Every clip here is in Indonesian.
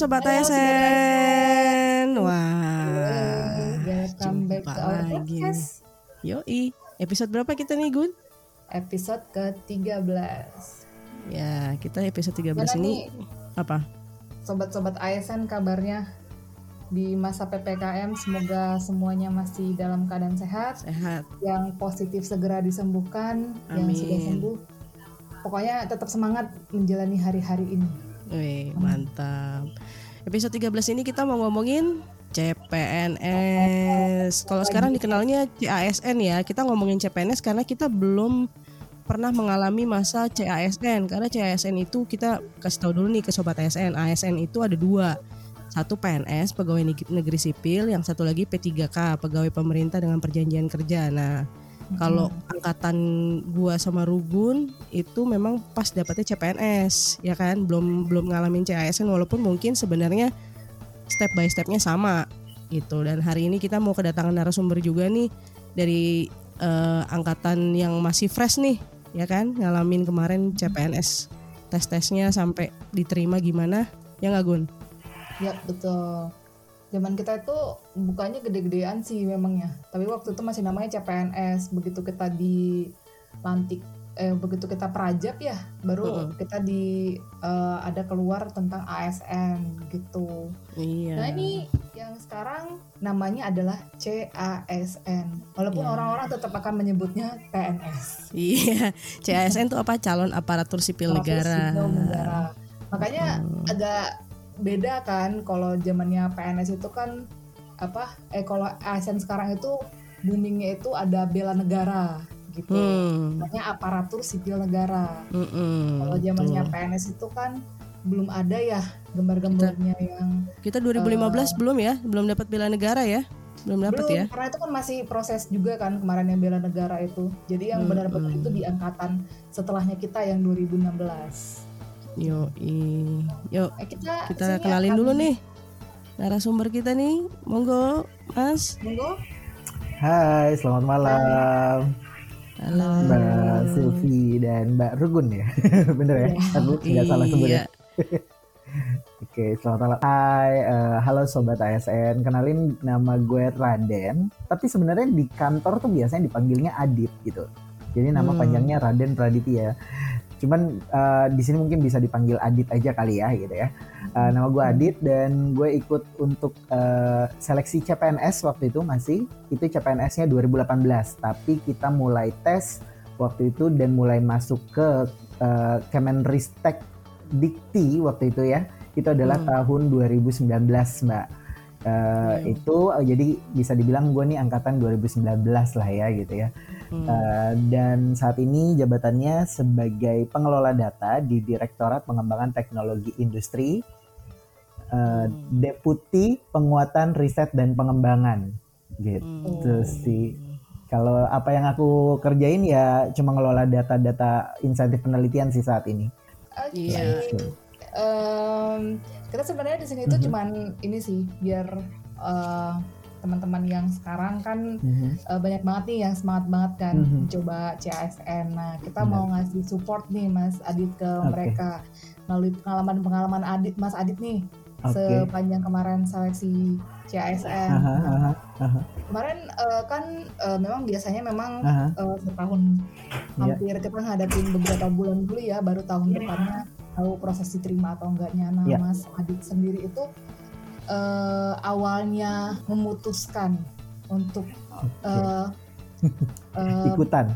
Sobat Halo, ASN. Wah, Welcome back jumpa to our lagi podcast. Yoi, episode berapa kita nih Gun? Episode ke-13. Ya, kita episode 13 Gimana ini nih, apa? sobat-sobat ASN kabarnya di masa PPKM semoga semuanya masih dalam keadaan sehat, Sehat. yang positif segera disembuhkan, yang Amin. sudah sembuh. Pokoknya tetap semangat menjalani hari-hari ini. Wih, mantap. Episode 13 ini kita mau ngomongin CPNS. Kalau sekarang dikenalnya CASN ya. Kita ngomongin CPNS karena kita belum pernah mengalami masa CASN. Karena CASN itu kita kasih tahu dulu nih ke sobat ASN. ASN itu ada dua. Satu PNS, pegawai neg- negeri sipil, yang satu lagi P3K, pegawai pemerintah dengan perjanjian kerja. Nah, kalau angkatan gua sama Rugun itu memang pas dapetnya CPNS ya kan? Belum belum ngalamin CASN walaupun mungkin sebenarnya step by stepnya sama gitu. Dan hari ini kita mau kedatangan narasumber juga nih dari eh, angkatan yang masih fresh nih ya kan? Ngalamin kemarin CPNS tes tesnya sampai diterima gimana? Ya nggak Gun? Ya betul. Zaman kita itu bukanya gede-gedean sih memangnya. Tapi waktu itu masih namanya CPNS. Begitu kita dilantik, eh, begitu kita perajab ya, baru Mm-mm. kita di eh, ada keluar tentang ASN gitu. Iya. Nah ini yang sekarang namanya adalah CASN. Walaupun Ya. orang-orang tetap akan menyebutnya PNS. Iya, CASN itu apa? Calon aparatur sipil Aparatur negara. sipil negara. Makanya Hmm. agak beda kan kalau zamannya PNS itu kan apa eh kalau ASN sekarang itu boomingnya itu ada bela negara gitu. Hmm. Namanya aparatur sipil negara. mm-mm, Kalau zamannya. PNS itu kan belum ada ya gambar-gambarnya yang Kita 2015 belum ya? Belum dapat bela negara ya? Belum dapat ya? karena itu kan masih proses juga kan kemarin yang bela negara itu. Jadi yang Hmm, benar-benar hmm. itu di angkatan setelahnya kita yang 2016. Yo, yuk Eh, kita kita sini kenalin akan- dulu nih narasumber kita nih. Monggo, Mas. Monggo. Hai, selamat malam Halo. Mbak Silvi dan Mbak Rugun ya, bener ya? Aku nggak salah sebut ya. Iya. Oke, selamat malam. Hai, eh, halo sobat ASN. Kenalin nama gue Raden. Tapi sebenarnya di kantor tuh biasanya dipanggilnya Adit gitu. Jadi nama Hmm. panjangnya Raden Praditya. Cuman eh, di sini mungkin bisa dipanggil Adit aja kali ya gitu ya. Eh, nama gue Adit dan gue ikut untuk eh, seleksi CPNS waktu itu masih itu CPNS-nya 2018. Tapi kita mulai tes waktu itu dan mulai masuk ke eh, Kemenristek Dikti waktu itu ya. Itu adalah Hmm. tahun 2019, Mbak. Eh, Hmm. Itu jadi bisa dibilang gue nih angkatan 2019 lah ya gitu ya. Hmm. Uh, dan saat ini jabatannya sebagai pengelola data di Direktorat Pengembangan Teknologi Industri, uh, Hmm. Deputi Penguatan Riset dan Pengembangan, gitu Hmm. sih. Kalau apa yang aku kerjain ya cuma ngelola data-data insentif penelitian sih saat ini. Oke. Iya. Em, kita sebenarnya di sini itu Mhm. cuman ini sih biar eh, teman-teman yang sekarang kan Mhm. eh, banyak banget nih yang semangat banget kan Mhm. mencoba CASN. Nah, kita Benar. mau ngasih support nih Mas Adit ke Oke. mereka melalui pengalaman-pengalaman Adit Mas Adit nih Oke. sepanjang kemarin seleksi CASN. Aha, aha, aha, kemarin eh, kan eh, memang biasanya memang aha. eh, setahun Iya. hampir kita ngadapin beberapa bulan dulu ya baru tahun depannya tahu proses diterima atau enggaknya nah Iya. Mas Adit sendiri itu eh, awalnya memutuskan untuk eh, eh, Ikutan,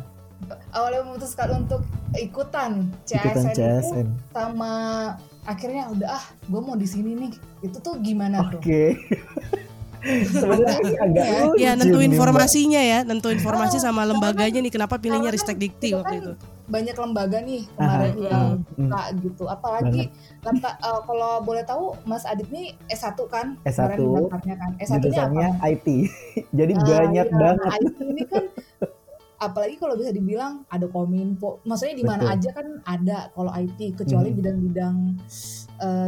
awalnya memutuskan untuk ikutan ikutan CASN, itu CSN. sama akhirnya udah ah gue mau di sini nih itu tuh gimana tuh Oke. Sebenarnya agak lucu Ya, nentuin nih, Mbak. informasinya ya, nentuin informasi sama lembaganya nih. Kenapa pilihnya Ristek Dikti itu waktu kan itu? banyak lembaga nih kemarin Aha. yang Hmm. buka gitu apalagi eh, kalau boleh tahu Mas Adit nih S1 kan S1, kemarin daftarnya kan S1 nya apa? Jurusannya IT. Jadi Ah, banyak iya, banget. IT ini kan apalagi kalau bisa dibilang ada kominfo maksudnya di mana aja kan ada kalau IT kecuali Mhm. bidang-bidang eh,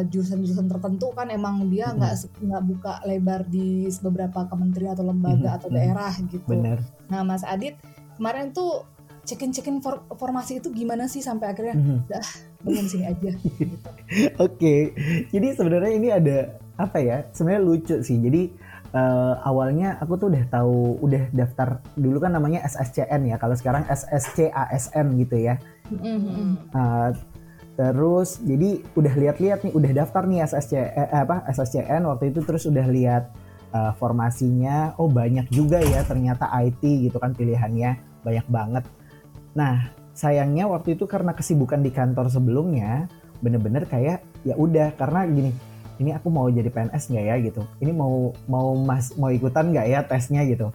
jurusan-jurusan tertentu kan emang dia Mhm. nggak nggak buka lebar di beberapa kementerian atau lembaga Mhm, atau mhm. daerah gitu Benar. Nah, Mas Adit kemarin tuh cekin cekin for, formasi itu gimana sih sampai akhirnya Mhm. dah dengan sini aja gitu. Oke, jadi sebenarnya ini ada apa ya? Sebenarnya lucu sih. Jadi eh, awalnya aku tuh udah tahu, udah daftar dulu kan namanya SSCN ya. Kalau sekarang SSCASN gitu ya. Mhm. Uh, terus jadi udah lihat-lihat nih, udah daftar nih SSC eh, apa SSCN waktu itu terus udah lihat uh, formasinya. Oh banyak juga ya ternyata IT gitu kan pilihannya. Banyak banget. Nah sayangnya waktu itu karena kesibukan di kantor sebelumnya bener-bener kayak ya udah karena gini ini aku mau jadi PNS nggak ya? gitu. Ini mau mau mas mau ikutan nggak ya tesnya? gitu.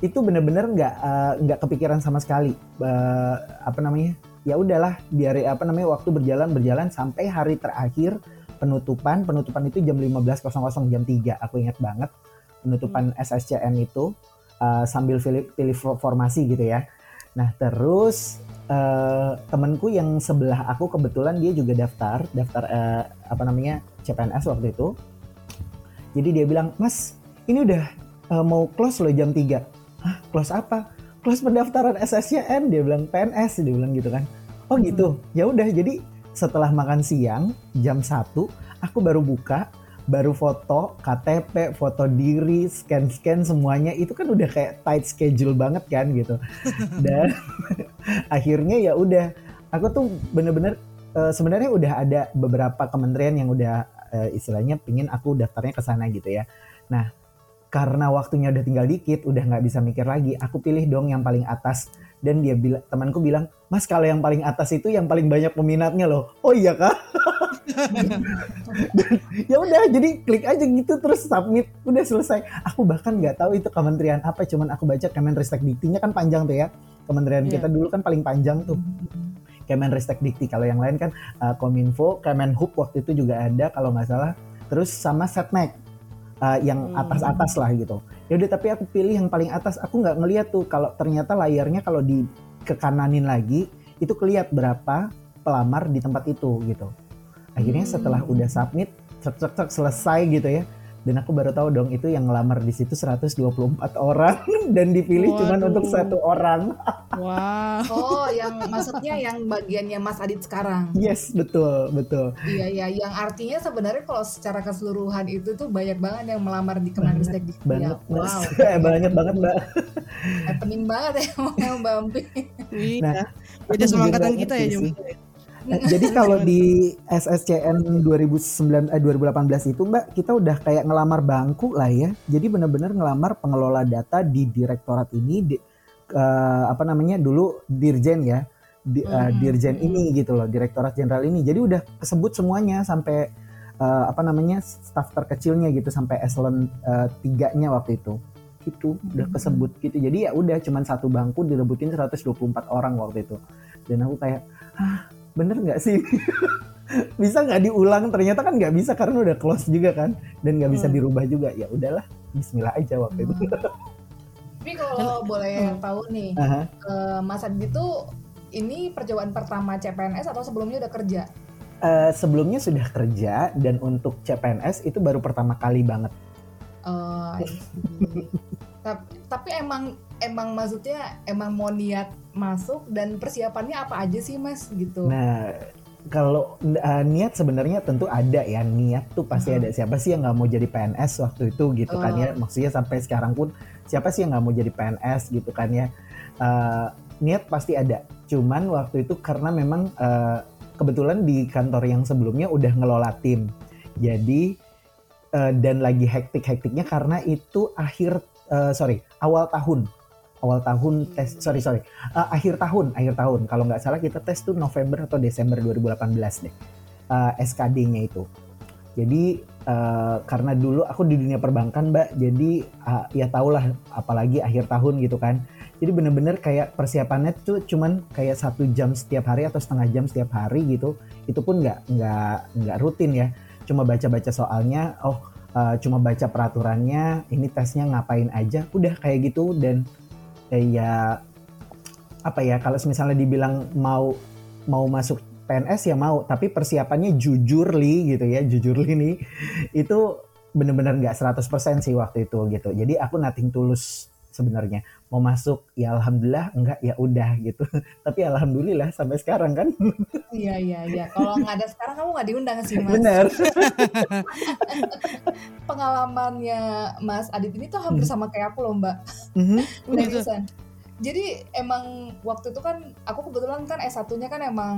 Itu bener-bener nggak eh, nggak kepikiran sama sekali Eh, apa namanya ya udahlah biar apa namanya waktu berjalan berjalan sampai hari terakhir penutupan. Penutupan itu jam 15.00 jam 3 aku ingat banget penutupan SSCN itu eh, sambil pilih, pilih formasi gitu ya. Nah terus eh, temenku yang sebelah aku kebetulan dia juga daftar daftar eh, apa namanya CPNS waktu itu. Jadi dia bilang mas ini udah eh, mau close loh jam 3 Hah close apa close pendaftaran SSCN dia bilang PNS dia bilang gitu kan. Oh gitu ya udah jadi setelah makan siang jam 1 aku baru buka baru foto KTP foto diri scan scan semuanya itu kan udah kayak tight schedule banget kan gitu. Dan akhirnya ya udah aku tuh bener-bener eh, sebenarnya udah ada beberapa kementerian yang udah eh, istilahnya pingin aku daftarnya ke sana gitu ya. Nah karena waktunya udah tinggal dikit udah nggak bisa mikir lagi aku pilih dong yang paling atas. Dan dia bilang temanku bilang mas kalau yang paling atas itu yang paling banyak peminatnya loh. Oh iya kak. Dan ya udah jadi klik aja gitu terus submit udah selesai. Aku bahkan nggak tahu itu kementerian apa cuman aku baca Kemenristek Diktinya kan panjang tuh ya. Kementerian Iya. kita dulu kan paling panjang tuh. Kemenristek Dikti kalau yang lain kan uh, Kominfo Kemenhub waktu itu juga ada kalau nggak salah. Terus sama Setnek uh, yang Hmm. atas-atas lah gitu. Ya udah tapi aku pilih yang paling atas. Aku nggak ngeliat tuh kalau ternyata layarnya kalau di ke kananin lagi itu keliat berapa pelamar di tempat itu gitu. Akhirnya Hmm. setelah udah submit cek cek cek selesai gitu ya. Dan aku baru tahu dong itu yang ngelamar di situ 124 orang. Dan dipilih cuma untuk satu orang Wah. oh yang maksudnya yang bagiannya Mas Adit sekarang yes betul betul iya iya yang artinya sebenarnya kalau secara keseluruhan itu tuh banyak banget yang melamar di banget ya. mas wow Eh, banget banget mbak happening banget ya Mbak Ampi. Nah, Beda juga angkatan nggak kita ya sih. Nah, jadi kalau di SSCN 2009 eh, 2018 itu Mbak kita udah kayak ngelamar bangku lah ya. Jadi benar-benar ngelamar pengelola data di direktorat ini di, eh, apa namanya dulu dirjen ya. Di, Hmm. dirjen ini gitu loh, direktorat jenderal ini. Jadi udah kesebut semuanya sampai eh, apa namanya staf terkecilnya gitu sampai eselon eh, tiganya waktu itu. Itu udah Hmm. kesebut gitu. Jadi ya udah cuman satu bangku direbutin 124 orang waktu itu. Dan aku kayak, ah bener nggak sih? bisa nggak diulang? Ternyata kan nggak bisa karena udah close juga kan, dan nggak bisa Hmm. dirubah juga. Ya udahlah, Bismillah aja waktu itu. tapi kalau boleh tahu nih Aha. eh, Mas Adit itu ini percobaan pertama CPNS atau sebelumnya udah kerja Eh, sebelumnya sudah kerja dan untuk CPNS itu baru pertama kali banget. Oh, tapi, tapi emang emang maksudnya emang mau niat masuk dan persiapannya apa aja sih mas gitu? Nah, kalau uh, niat sebenarnya tentu ada ya niat tuh pasti Mhm. ada siapa sih yang nggak mau jadi PNS waktu itu gitu kan ya Oh. maksudnya sampai sekarang pun siapa sih yang nggak mau jadi PNS gitu kan ya Uh, niat pasti ada cuman waktu itu karena memang uh, kebetulan di kantor yang sebelumnya udah ngelola tim jadi uh, dan lagi hektik-hektiknya karena itu akhir uh, sorry awal tahun awal tahun tes sorry sorry Uh, akhir tahun, akhir tahun. Kalau nggak salah kita tes tuh November atau Desember 2018 deh. Uh, SKD-nya itu. Jadi uh, karena dulu aku di dunia perbankan, Mbak. Jadi uh, ya tahulah apalagi akhir tahun gitu kan. Jadi bener-bener kayak persiapannya tuh cuman kayak satu jam setiap hari atau setengah jam setiap hari gitu. Itu pun nggak nggak nggak rutin ya. Cuma baca-baca soalnya. Oh uh, cuma baca peraturannya. Ini tesnya ngapain aja. Udah kayak gitu dan eh, ya apa ya kalau misalnya dibilang mau mau masuk PNS ya mau tapi persiapannya jujur li gitu ya jujur li nih itu bener-bener nggak 100% sih waktu itu gitu jadi aku nating tulus sebenarnya mau masuk ya alhamdulillah enggak ya udah gitu tapi alhamdulillah sampai sekarang kan Iya iya iya. Kalau nggak ada sekarang kamu nggak diundang sih mas. benar Pengalamannya Mas Adit ini tuh hampir Hmm. sama kayak aku loh Mbak. Mhm. Seriusan. Jadi emang waktu itu kan aku kebetulan kan S1-nya kan emang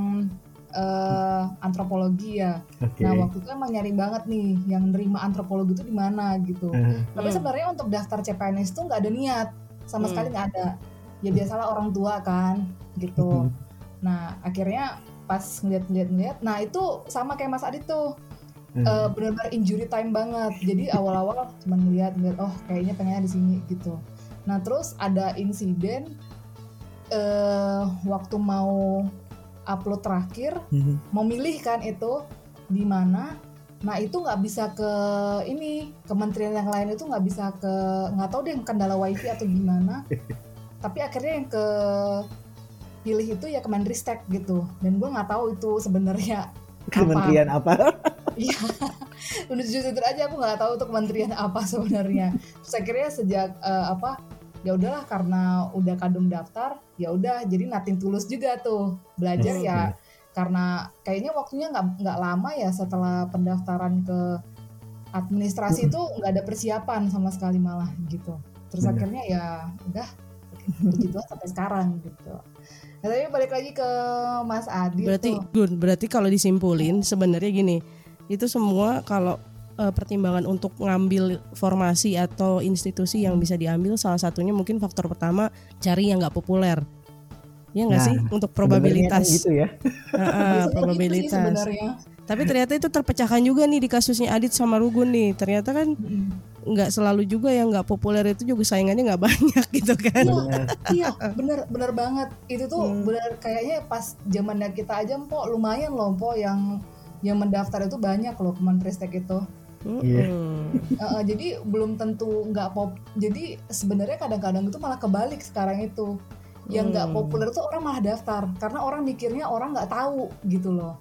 eh, antropologi ya. oke Nah waktu itu emang nyari banget nih yang nerima antropologi itu di mana gitu. Eh, Tapi Hmm. sebenarnya untuk daftar CPNS tuh nggak ada niat sama Hmm. sekali nggak ada. Ya biasalah orang tua kan gitu. Nah akhirnya pas ngeliat-ngeliat-ngeliat, nah itu sama kayak Mas Adit tuh eh, eh, benar-benar injury time banget. Jadi awal-awal cuma ngeliat ngeliat oh kayaknya pengennya di sini gitu. Nah terus ada insiden eh waktu mau upload terakhir mhm. mau milih kan itu di mana. Nah itu nggak bisa ke ini kementerian yang lain itu nggak bisa ke nggak tahu deh kendala wifi atau gimana. Tapi akhirnya yang ke pilih itu ya Kemenristek gitu. Dan gue nggak tahu itu sebenarnya kementerian apa Iya, udah jujur aja aku nggak tahu tuh kementerian apa sebenarnya. Terus akhirnya sejak eh, apa ya udahlah karena udah kadung daftar, ya udah jadi nating tulus juga tuh belajar Hmm. ya karena kayaknya waktunya nggak nggak lama ya setelah pendaftaran ke administrasi itu nggak ada persiapan sama sekali malah gitu. Terus Bener. akhirnya ya udah begitu sampai sekarang gitu. Nah, tapi balik lagi ke Mas Adi Berarti tuh. Gun, berarti kalau disimpulin sebenarnya gini, itu semua kalau eh, pertimbangan untuk ngambil formasi atau institusi yang bisa diambil salah satunya mungkin faktor pertama cari yang nggak populer. Ya nggak Nah, sih untuk probabilitas. gitu ya gitu sih probabilitas. Tapi ternyata itu terpecahkan juga nih di kasusnya Adit sama Rugun nih. Ternyata kan nggak selalu juga yang nggak populer itu juga saingannya nggak banyak gitu kan. Iya, Benar. iya, bener bener banget. Itu tuh Hmm. bener kayaknya pas zamannya kita aja po lumayan loh po yang yang mendaftar itu banyak loh Kemenristek itu. Iya. Mm-mm. Eh, eh, jadi belum tentu nggak pop. Jadi sebenarnya kadang-kadang itu malah kebalik sekarang itu. Yang nggak Hmm. populer tuh orang malah daftar karena orang mikirnya orang nggak tahu gitu loh.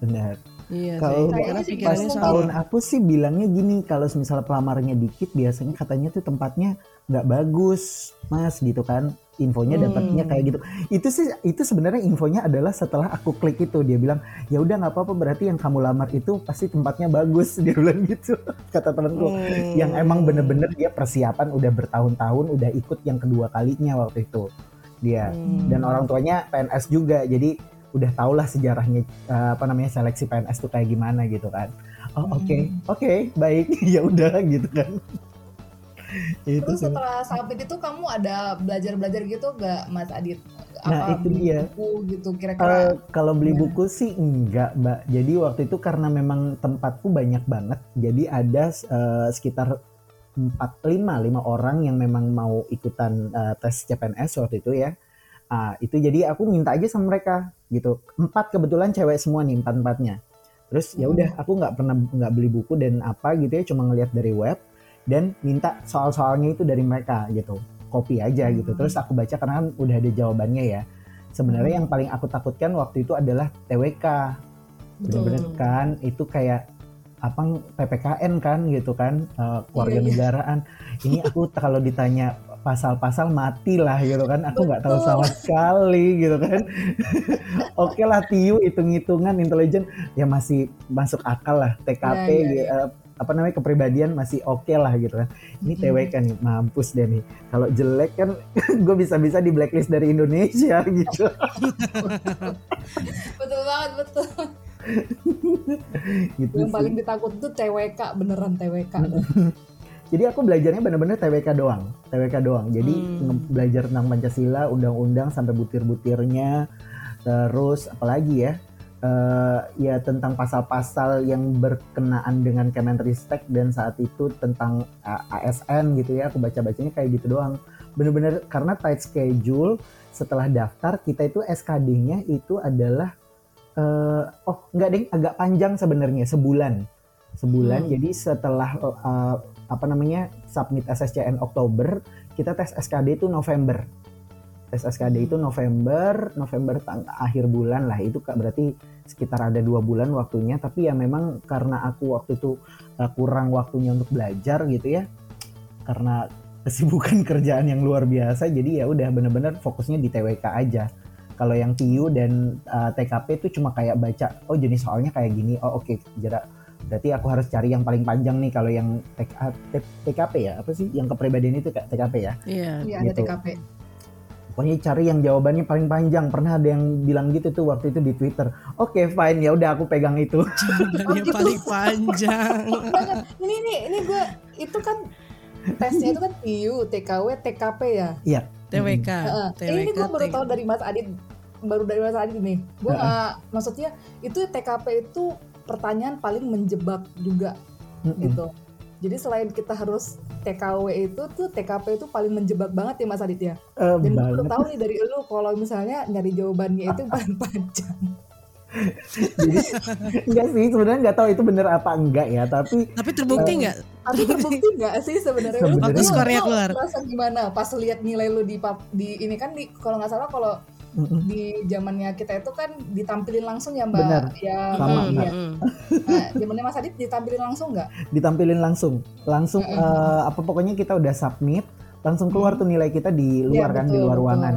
benar Iya Kalau pas sama. tahun aku sih bilangnya gini kalau misalnya pelamarnya dikit biasanya katanya tuh tempatnya nggak bagus mas gitu kan infonya Hmm. dapatnya kayak gitu itu sih itu sebenarnya infonya adalah setelah aku klik itu dia bilang ya udah nggak apa-apa berarti yang kamu lamar itu pasti tempatnya bagus dia bilang gitu kata temanku Hmm. yang emang bener-bener dia persiapan udah bertahun-tahun udah ikut yang kedua kalinya waktu itu dia Hmm. dan orang tuanya PNS juga jadi udah tau lah sejarahnya eh, apa namanya seleksi PNS tuh kayak gimana gitu kan oh oke Hmm. oke baik ya udah gitu kan itu Terus setelah sampai itu kamu ada belajar-belajar gitu gak Mas Adit? Nah, itu beli dia. buku gitu kira-kira? kalau beli gimana? buku sih enggak mbak jadi waktu itu karena memang tempatku banyak banget jadi ada eh, sekitar empat lima lima orang yang memang mau ikutan eh, tes CPNS waktu itu ya Ah, itu jadi aku minta aja sama mereka gitu empat kebetulan cewek semua nih empat empatnya terus ya udah aku nggak pernah nggak beli buku dan apa gitu ya cuma ngeliat dari web dan minta soal-soalnya itu dari mereka gitu. Kopi aja gitu. Hmm. terus aku baca karena kan udah ada jawabannya ya. Sebenarnya yang paling aku takutkan waktu itu adalah TWK bener-bener kan? Itu kayak apa PPKN kan gitu kan? Eh, keluarga Iya, iya. negaraan. Ini aku kalau ditanya pasal-pasal mati lah gitu kan. Aku nggak tahu sama sekali gitu kan. Oke lah Tiu hitung-hitungan intelijen. Ya masih masuk akal lah TKP Iya, iya, gitu, eh, apa namanya kepribadian masih oke lah gitu kan ini Mm-mm. TWK nih mampus deh nih kalau jelek kan gue bisa-bisa di blacklist dari Indonesia gitu Betul banget, betul. gitu Yang sih. paling ditakut itu TWK, beneran TWK. Jadi aku belajarnya bener-bener TWK doang, TWK doang. Jadi Hmm. belajar tentang Pancasila, undang-undang sampai butir-butirnya, terus apalagi ya, Eh, ya tentang pasal-pasal yang berkenaan dengan Kemenristek dan saat itu tentang A- ASN gitu ya. Aku baca-bacanya kayak gitu doang. Bener-bener karena tight schedule. Setelah daftar kita itu SKD-nya itu adalah eh, oh enggak deh agak panjang sebenarnya sebulan sebulan Hmm. jadi setelah eh, apa namanya submit SSCN Oktober kita tes SKD itu November tes SKD itu November November tang- akhir bulan lah itu Kak, berarti sekitar ada dua bulan waktunya tapi ya memang karena aku waktu itu eh, kurang waktunya untuk belajar gitu ya karena kesibukan kerjaan yang luar biasa jadi ya udah bener-bener fokusnya di TWK aja kalau yang TU dan uh, TKP itu cuma kayak baca oh jenis soalnya kayak gini oh oke okay, jarak berarti aku harus cari yang paling panjang nih kalau yang TK, TKP ya apa sih yang kepribadian itu kayak TKP ya Iya. Iya ada Gitu. TKP. Pokoknya cari yang jawabannya paling panjang pernah ada yang bilang gitu tuh waktu itu di Twitter oke fine ya udah aku pegang itu Jawabannya gitu. paling panjang. Banget. Ini ini ini gue itu kan tesnya itu kan TU, TKW, TKP ya. iya TWK. TWK. ini gue baru tahu dari Mas Adit, baru dari Mas Adit nih. Gue Heeh. nggak maksudnya itu TKP itu pertanyaan paling menjebak juga Mm-mm. gitu. Jadi selain kita harus TKW itu tuh TKP itu paling menjebak banget ya Mas Adit ya. Eh, Dan gue banget tahu nih dari lu kalau misalnya nyari jawabannya itu paling panjang. Jadi enggak sih sebenarnya nggak tahu itu bener apa enggak ya tapi Tapi terbukti nggak? Tapi terbukti nggak sih sebenarnya? Waktu lu- skornya lu keluar. Merasa gimana pas lihat nilai lu di di ini kan di kalau nggak salah kalau mm-mm. di zamannya kita itu kan ditampilin langsung ya mbak Benar. ya Sama. Iya. Mm-mm. Nah, zamannya Mas Adit ditampilin langsung nggak? ditampilin langsung langsung Mm-mm. eh, apa pokoknya kita udah submit langsung keluar tuh nilai kita di luar Iya, kan di betul, luar betul. ruangan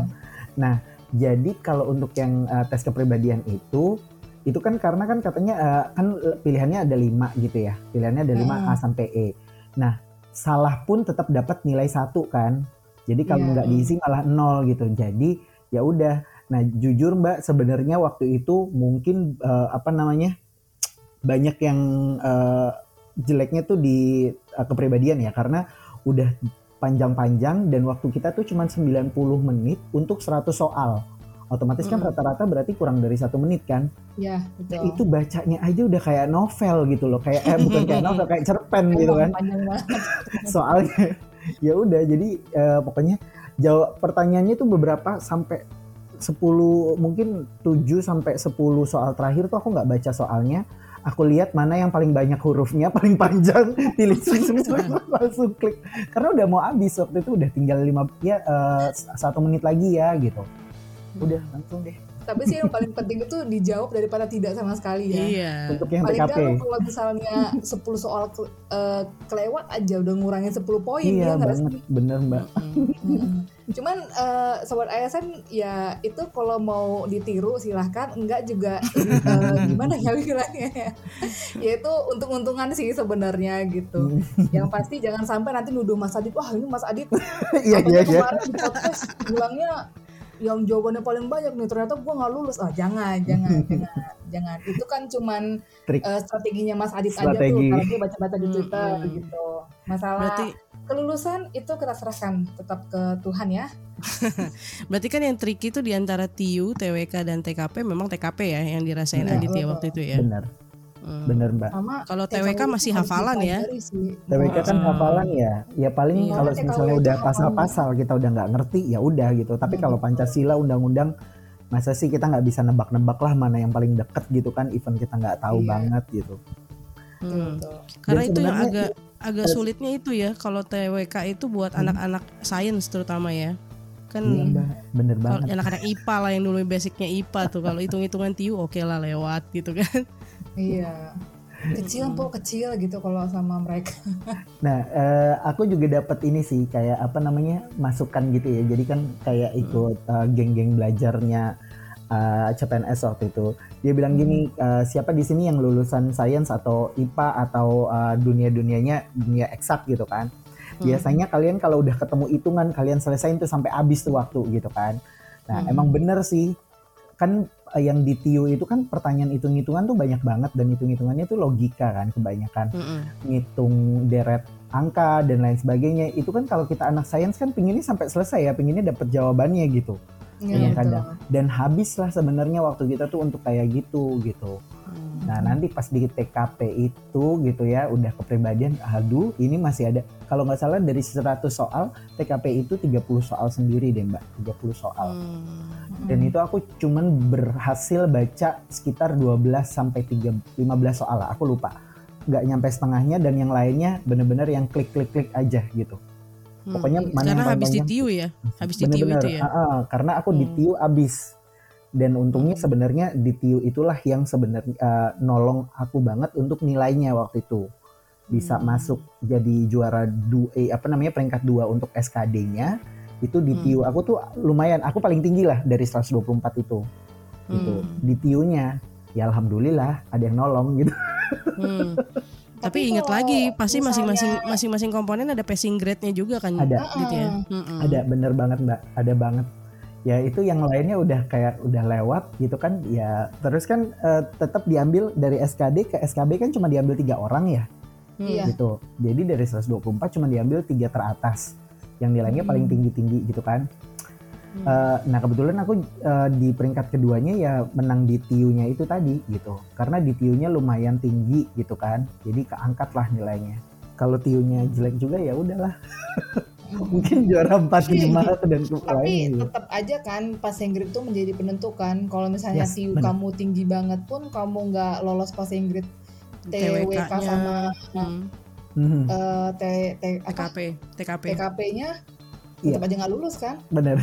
nah jadi kalau untuk yang eh, tes kepribadian itu itu kan karena kan katanya eh, kan pilihannya ada lima gitu ya pilihannya ada lima Mm-mm. A sampai E nah salah pun tetap dapat nilai satu kan jadi kalau Iya. nggak diisi malah nol gitu jadi ya udah. Nah jujur mbak sebenarnya waktu itu mungkin eh, apa namanya banyak yang eh, jeleknya tuh di eh, kepribadian ya. Karena udah panjang-panjang dan waktu kita tuh cuma 90 menit untuk 100 soal. Otomatis kan Mm. rata-rata berarti kurang dari satu menit kan? Ya Nah, betul. itu bacanya aja udah kayak novel gitu loh. Kayak eh bukan kayak novel kayak cerpen gitu kan. soalnya ya udah jadi eh, pokoknya jawab pertanyaannya tuh beberapa sampai 10 mungkin 7 sampai 10 soal terakhir tuh aku nggak baca soalnya. Aku lihat mana yang paling banyak hurufnya paling panjang pilih langsung klik. Karena udah mau habis waktu itu udah tinggal lima ya eh, satu menit lagi ya gitu. Udah langsung deh Tapi sih yang paling penting itu dijawab daripada tidak sama sekali ya. Iya. untuk yang Paling TKP kalau misalnya 10 soal ke- eh, kelewat aja udah ngurangin 10 poin iya ya nggak banget bener mbak. Mm-mm. Cuman eh, sobat ASN ya itu kalau mau ditiru silahkan, enggak juga eh, gimana ya bilangnya ya. Ya itu untung-untungan sih sebenarnya gitu. Yang pasti jangan sampai nanti nuduh Mas Adit, wah ini Mas Adit iya iya iya kemarin di podcast bilangnya yang jawabannya paling banyak nih ternyata gua nggak lulus ah jangan jangan jangan jangan itu kan cuman Trik. eh, strateginya Mas Adit Strategi. aja tuh karena dia baca-baca di Twitter hmm. gitu masalah Berarti kelulusan itu kita serahkan tetap ke Tuhan ya berarti kan yang tricky itu di antara TU, TWK dan TKP memang TKP ya yang dirasain Adit ya betul. waktu itu ya. bener Hmm. bener mbak sama Kalau TWK masih hafalan ya. TWK kan Hmm. hafalan ya, ya paling Iya. kalau misalnya udah pasal-pasal kita udah nggak ngerti ya udah gitu. Tapi Hmm. kalau Pancasila undang-undang masa sih kita nggak bisa nebak-nebak lah mana yang paling deket gitu kan, even kita nggak tahu Iya. banget gitu. Hmm. Karena itu yang agak agak sulitnya itu ya kalau TWK itu buat Hmm. anak-anak sains terutama ya. Kan Iya mbak, bener banget. anak-anak IPA lah yang dulu basicnya IPA tuh kalau hitung-hitungan TU oke lah lewat gitu kan. Iya kecil po kecil gitu kalau sama mereka Nah, eh, aku juga dapat ini sih kayak apa namanya masukan gitu ya. Jadi kan kayak ikut eh, geng-geng belajarnya eh, CPNS waktu itu. Dia bilang gini, eh, siapa di sini yang lulusan sains atau IPA atau eh, dunia-dunianya dunia eksak gitu kan? Hmm. Biasanya kalian kalau udah ketemu hitungan kalian selesaiin tuh sampai habis tuh waktu gitu kan. Nah, Hmm. emang bener sih. Kan yang di TIU itu kan pertanyaan hitung-hitungan tuh banyak banget dan hitung-hitungannya tuh logika kan kebanyakan Mm-mm. ngitung deret angka dan lain sebagainya itu kan kalau kita anak sains kan pinginnya sampai selesai ya pinginnya dapat jawabannya gitu Iya, betul. kadang. dan habislah sebenarnya waktu kita tuh untuk kayak gitu gitu Hmm. nah nanti pas di TKP itu gitu ya udah kepribadian aduh ini masih ada kalau nggak salah dari 100 soal TKP itu 30 soal sendiri deh mbak 30 soal Hmm. dan itu aku cuman berhasil baca sekitar 12 sampai 3 15 soal lah aku lupa nggak nyampe setengahnya dan yang lainnya bener-bener yang klik klik klik aja gitu Hmm. pokoknya mana Karena yang habis di panjang. TU ya, habis di TU bener-bener itu ya. ah, ah, karena aku Hmm. TIU abis dan untungnya Hmm. sebenarnya di TIU itulah yang sebenarnya eh, nolong aku banget untuk nilainya waktu itu bisa Hmm. masuk jadi juara du, eh, apa namanya peringkat dua untuk SKD-nya itu di Hmm. TIU aku tuh lumayan aku paling tinggi lah dari 124 itu gitu Hmm. di TIU-nya ya alhamdulillah ada yang nolong gitu Hmm. Tapi, Tapi ingat lagi pasti masing-masing masing-masing komponen ada passing grade-nya juga kan Ada. gitu ya. Heeh. Mm-mm. ada bener banget mbak ada banget ya itu yang lainnya udah kayak udah lewat gitu kan ya terus kan eh, tetap diambil dari SKD ke SKB kan cuma diambil tiga orang ya? Hmm. Gitu. Jadi dari 124 cuma diambil tiga teratas. Yang nilainya Hmm. paling tinggi tinggi gitu kan. Hmm. Eh, nah kebetulan aku eh, di peringkat keduanya ya menang di TIU-nya itu tadi gitu. Karena di TIU-nya lumayan tinggi gitu kan. Jadi keangkat lah nilainya. Kalau TIU-nya jelek juga ya udahlah mungkin juara 4 5 dan Tapi lainnya gitu. tetap aja kan passing grade itu menjadi penentukan. Kalau misalnya Yes, TIU benar. kamu tinggi banget pun kamu nggak lolos passing grade TWK sama Hmm. Mhm, eh, T, T, apa, TKP, TKP. TKP-nya Iya. tetap aja nggak lulus kan? bener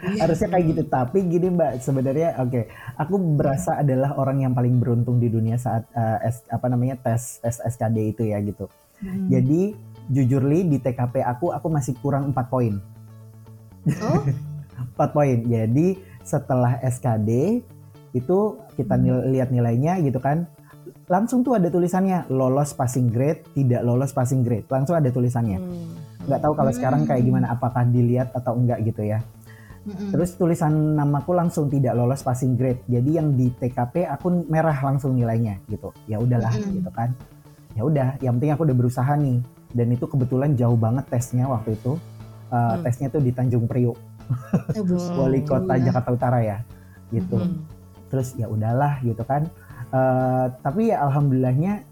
Iya. harusnya kayak gitu tapi gini mbak sebenarnya oke aku berasa adalah orang yang paling beruntung di dunia saat eh, S- apa namanya tes tes SKD itu ya gitu Hmm. jadi jujur li di TKP aku aku masih kurang 4 poin Oh, 4 poin jadi setelah SKD itu kita Hmm. nil- lihat nilainya gitu kan langsung tuh ada tulisannya lolos passing grade tidak lolos passing grade langsung ada tulisannya Hmm. nggak tahu kalau sekarang kayak Hmm. gimana apakah dilihat atau enggak gitu ya. Terus tulisan namaku langsung tidak lolos passing grade. Jadi yang di TKP aku merah langsung nilainya gitu. Ya udahlah gitu kan. Ya udah, yang penting aku udah berusaha nih. Dan itu kebetulan jauh banget tesnya waktu itu. Uh, Hmm. Tesnya tuh di Tanjung Priok, wali kota iya. Jakarta Utara ya. Gitu. Hmm. Terus ya udahlah gitu kan. Uh, tapi ya alhamdulillahnya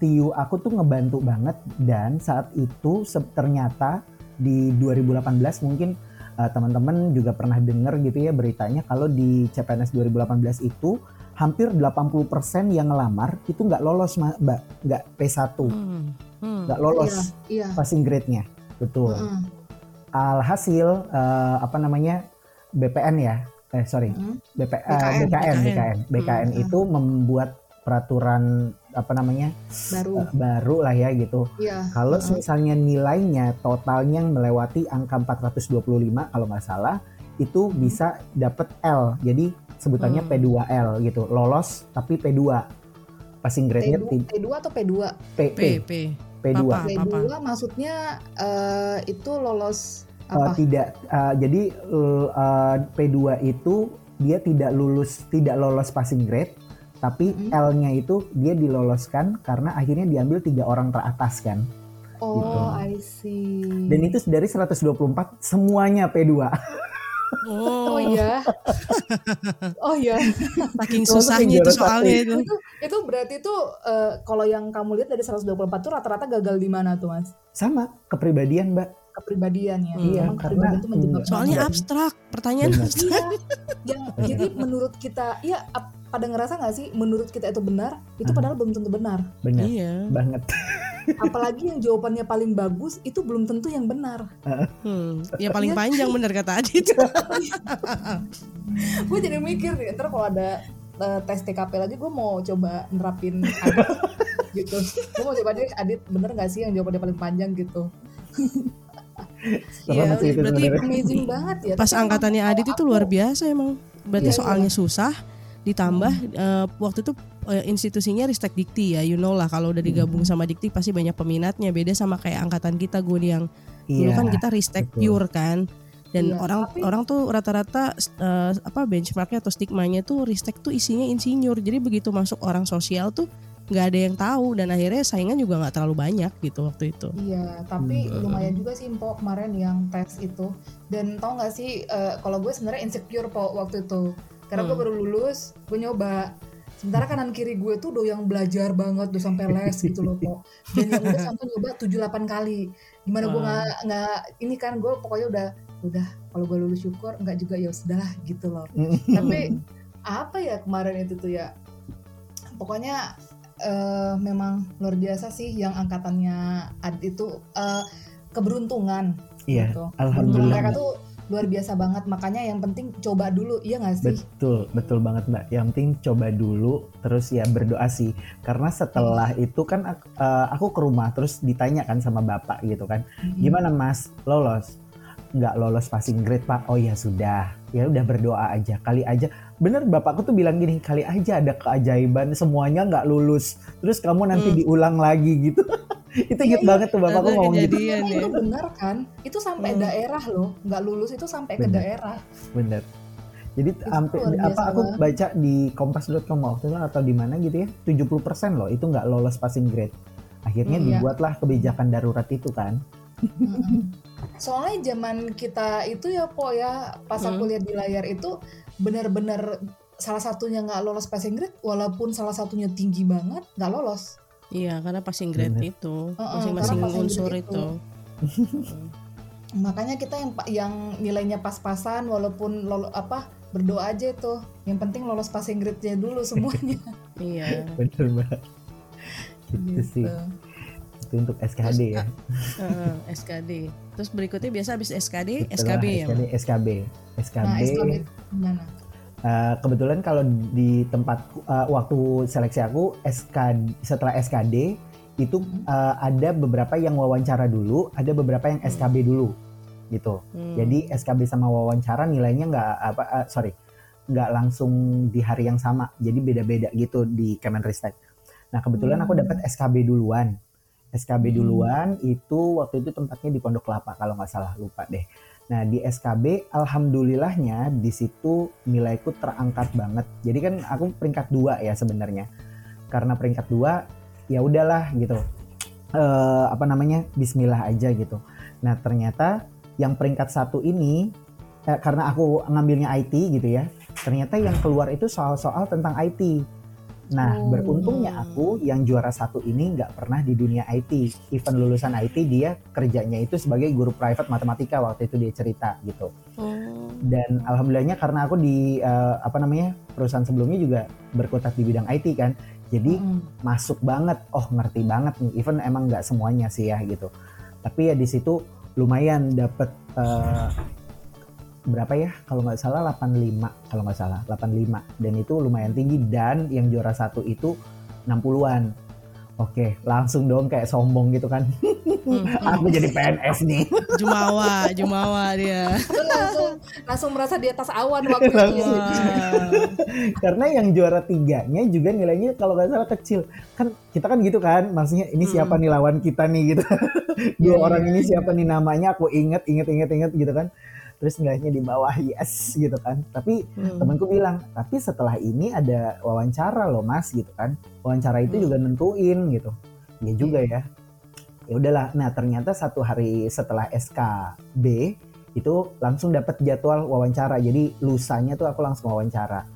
TIU aku tuh ngebantu banget dan saat itu ternyata di 2018 mungkin uh, teman-teman juga pernah dengar gitu ya beritanya kalau di CPNS 2018 itu hampir 80% yang ngelamar itu nggak lolos mbak nggak P1 Hmm. Hmm. nggak lolos Iya. passing grade-nya betul Mm-mm. alhasil uh, apa namanya BPN ya eh sorry Mm-mm. BP, eh, BKN. BKN BKN BKN. BKN Hmm. itu membuat peraturan apa namanya Baru. eh, baru lah ya gitu Iya. kalau misalnya nilainya totalnya melewati angka 425 kalau nggak salah itu bisa dapat L jadi sebutannya Hmm. P2L gitu lolos tapi P2 passing grade-nya T2, ti- T2 atau P2? P, P, P, P. P2 Papa. P2 maksudnya eh, itu lolos Eh, apa? tidak eh, jadi eh, P2 itu dia tidak lulus tidak lolos passing grade tapi Hmm. L-nya itu dia diloloskan karena akhirnya diambil tiga orang teratas kan oh, gitu. I see. dan itu dari 124 semuanya P2 Oh, Oh iya. oh iya. saking susahnya itu soalnya itu. itu itu berarti tuh eh, kalau yang kamu lihat dari 124 tuh rata-rata gagal di mana tuh mas? sama kepribadian mbak Kepribadian ya. Iya, Memang karena menyebabkan. enggak. Soalnya abstrak, pertanyaan Benar. abstrak. Iya. yang jadi menurut kita, ya pada ngerasa nggak sih menurut kita itu benar, itu padahal belum tentu benar. bener Iya. banget Apalagi yang jawabannya paling bagus itu belum tentu yang benar. Hmm. Ya paling Iya. panjang bener kata Adit. gue jadi mikir nih, ntar kalau ada eh, tes TKP lagi, gue mau coba nerapin Adit gitu. Gue mau coba deh Adit bener nggak sih yang jawabannya paling panjang gitu. Iya, berarti. Amazing banget ya. Pas angkatannya Adit itu luar biasa emang. Berarti Iya, soalnya susah ditambah eh, waktu itu eh, institusinya Ristek Dikti ya, you know lah kalau udah digabung sama Dikti pasti banyak peminatnya. Beda sama kayak angkatan kita gue yang dulu iya kan kita Ristek betul. pure kan. Dan Iya, orang tapi- orang tuh rata-rata eh, apa benchmarknya atau stigmanya tuh Ristek tuh isinya insinyur. Jadi begitu masuk orang sosial tuh nggak ada yang tahu dan akhirnya saingan juga nggak terlalu banyak gitu waktu itu. Iya, tapi Hmm. lumayan juga sih Po kemarin yang tes itu. Dan tau gak sih, eh, kalau gue sebenarnya insecure Po waktu itu. Karena gue Hmm. baru lulus, gue nyoba. Sementara kanan kiri gue tuh udah yang belajar banget, udah sampai les gitu loh Po. Dan yang udah sampai nyoba 7-8 kali. Gimana gue Hmm. nggak nggak ini kan gue pokoknya udah udah kalau gue lulus syukur nggak juga ya sudahlah gitu loh. Tapi apa ya kemarin itu tuh ya pokoknya eh, memang luar biasa sih yang angkatannya Adit itu eh, keberuntungan iya gitu. alhamdulillah mereka tuh luar biasa banget makanya yang penting coba dulu iya nggak sih Betul, betul banget Mbak. Yang penting coba dulu, terus ya berdoa sih. Karena setelah itu kan aku, eh, aku ke rumah, terus ditanya kan sama bapak gitu kan, gimana Mas lolos? Nggak lolos passing grade Pak? Oh ya sudah, ya udah berdoa aja. Kali aja, bener bapakku tuh bilang gini, kali aja ada keajaiban semuanya nggak lulus, terus kamu nanti Hmm. diulang lagi gitu. itu Iya, inget iya. banget tuh bapakku Ada ngomong gitu. ya. itu benar kan itu sampai Hmm. daerah loh nggak lulus itu sampai ke Benar. daerah Bener. Jadi hampir apa aku baca di kompas.com waktu itu atau di mana gitu ya, 70% loh itu nggak lolos passing grade. Akhirnya Hmm, iya. dibuatlah kebijakan darurat itu kan. Mm-mm. soalnya zaman kita itu ya po ya pas aku Hmm. lihat di layar itu benar-benar salah satunya nggak lolos passing grade walaupun salah satunya tinggi banget nggak lolos Iya, karena passing grade Bener. itu, Heeh, masing-masing karena passing unsur grade itu. makanya kita yang yang nilainya pas-pasan walaupun lolo, apa berdoa aja tuh yang penting lolos passing grade-nya dulu semuanya Iya. Bener banget. Gitu sih. Gitu. Itu untuk SKD ya. Heeh, SKD. Terus berikutnya biasa habis SKD, Setelah SKB ya. SKD, SKB. SKB. nah SKB gimana eh, kebetulan kalau di tempat eh, waktu seleksi aku SK setelah SKD itu Hmm. eh, ada beberapa yang wawancara dulu, ada beberapa yang SKB dulu gitu. Hmm. Jadi SKB sama wawancara nilainya nggak apa eh, sorry nggak langsung di hari yang sama. Jadi beda-beda gitu di Kemenristek. Nah kebetulan aku Hmm. dapat SKB duluan. SKB Hmm. duluan itu waktu itu tempatnya di Pondok Kelapa kalau nggak salah lupa deh. Nah di SKB alhamdulillahnya di situ nilaiku terangkat banget. Jadi kan aku peringkat dua ya sebenarnya. Karena peringkat dua ya udahlah gitu. Eh, apa namanya Bismillah aja gitu. Nah ternyata yang peringkat satu ini eh, karena aku ngambilnya IT gitu ya. Ternyata yang keluar itu soal-soal tentang IT. Nah Oh. beruntungnya aku yang juara satu ini nggak pernah di dunia IT. Even lulusan IT dia kerjanya itu sebagai guru private matematika waktu itu dia cerita gitu Oh. dan alhamdulillahnya karena aku di eh, apa namanya perusahaan sebelumnya juga berkutat di bidang IT kan jadi Mm. masuk banget oh ngerti banget nih even emang nggak semuanya sih ya gitu tapi ya di situ lumayan dapet eh, berapa ya? Kalau nggak salah 85 kalau nggak salah 85 dan itu lumayan tinggi. Dan yang juara satu itu 60-an oke langsung dong kayak sombong gitu kan. Hmm, hmm. aku jadi PNS nih. Jumawa, Jumawa dia. Langsung langsung merasa di atas awan waktu itu. Karena yang juara tiganya juga nilainya kalau nggak salah kecil. Kan kita kan gitu kan maksudnya ini Hmm. siapa nih lawan kita nih gitu. Dua Iya, orang iya, ini iya. siapa nih namanya aku inget inget inget inget gitu kan terus nilainya di bawah yes gitu kan. Tapi Hmm. temanku bilang tapi setelah ini ada wawancara loh mas gitu kan. Wawancara itu Hmm. juga nentuin gitu. Ya juga ya. Ya udahlah. Nah ternyata satu hari setelah SKB itu langsung dapat jadwal wawancara. Jadi lusanya tuh aku langsung wawancara.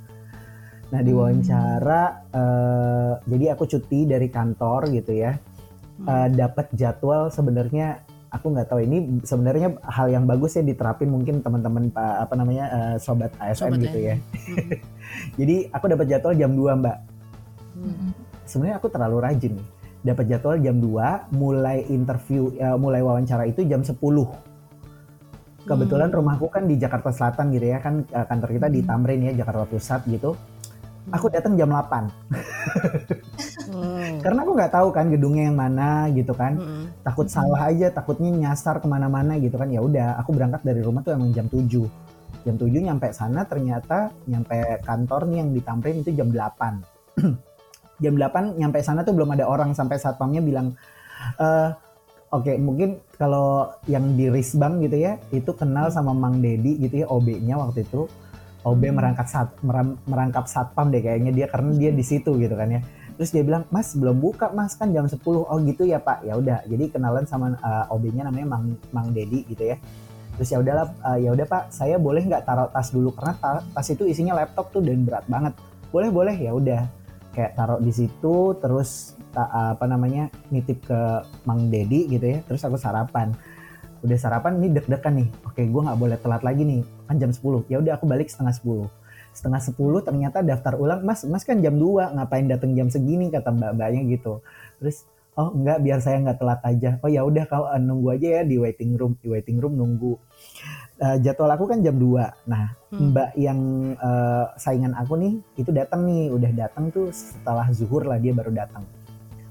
Nah di Hmm. wawancara eh, jadi aku cuti dari kantor gitu ya. Hmm. Eh, dapat jadwal sebenarnya aku nggak tahu ini sebenarnya hal yang bagus ya diterapin mungkin teman-teman pa- apa namanya eh, sobat ASN Sobat gitu ya Hmm. jadi aku dapat jadwal jam 2 mbak Hmm. Sebenarnya aku terlalu rajin nih dapat jadwal jam 2 mulai interview eh, mulai wawancara itu jam 10 kebetulan Hmm. rumahku kan di Jakarta Selatan gitu ya kan eh, kantor kita di Hmm. Tamrin ya Jakarta Pusat gitu aku datang jam 8 Oh. karena aku nggak tahu kan gedungnya yang mana gitu kan. Hmm. takut salah aja takutnya nyasar ke mana-mana gitu kan. Ya udah aku berangkat dari rumah tuh emang jam 7 jam 7 nyampe sana ternyata nyampe kantor nih yang di Tamrin itu jam 8 jam 8 nyampe sana tuh belum ada orang sampai satpamnya bilang eh oke mungkin kalau yang di Risbang gitu ya itu kenal sama Mang Dedi gitu ya OB-nya waktu itu. OB Hmm. merangkap sat, merangkap satpam deh kayaknya dia karena dia di situ gitu kan ya terus dia bilang mas belum buka mas. Kan jam 10 oh gitu ya pak. Ya udah jadi kenalan sama uh, OB-nya namanya Mang Mang Dedi gitu ya. Terus ya udahlah uh, ya udah pak. Saya boleh nggak taruh tas dulu? Karena ta- tas itu isinya laptop tuh dan berat banget. Boleh boleh. Ya udah kayak taruh di situ terus ta- apa namanya nitip ke Mang Dedi gitu ya. Terus aku sarapan. Udah sarapan ini deg-degan nih. Oke gue nggak boleh telat lagi nih. Kan jam 10 ya udah aku balik setengah 10 setengah 10 ternyata daftar ulang mas mas kan jam 2 ngapain datang jam segini? kata mbak-mbaknya gitu. Terus oh enggak biar saya nggak telat aja. Oh ya udah kau eh, nunggu aja ya di waiting room di waiting room nunggu. Eh, jadwal aku kan jam 2 nah Hmm. mbak yang eh, saingan aku nih itu datang nih udah datang tuh setelah zuhur lah dia baru datang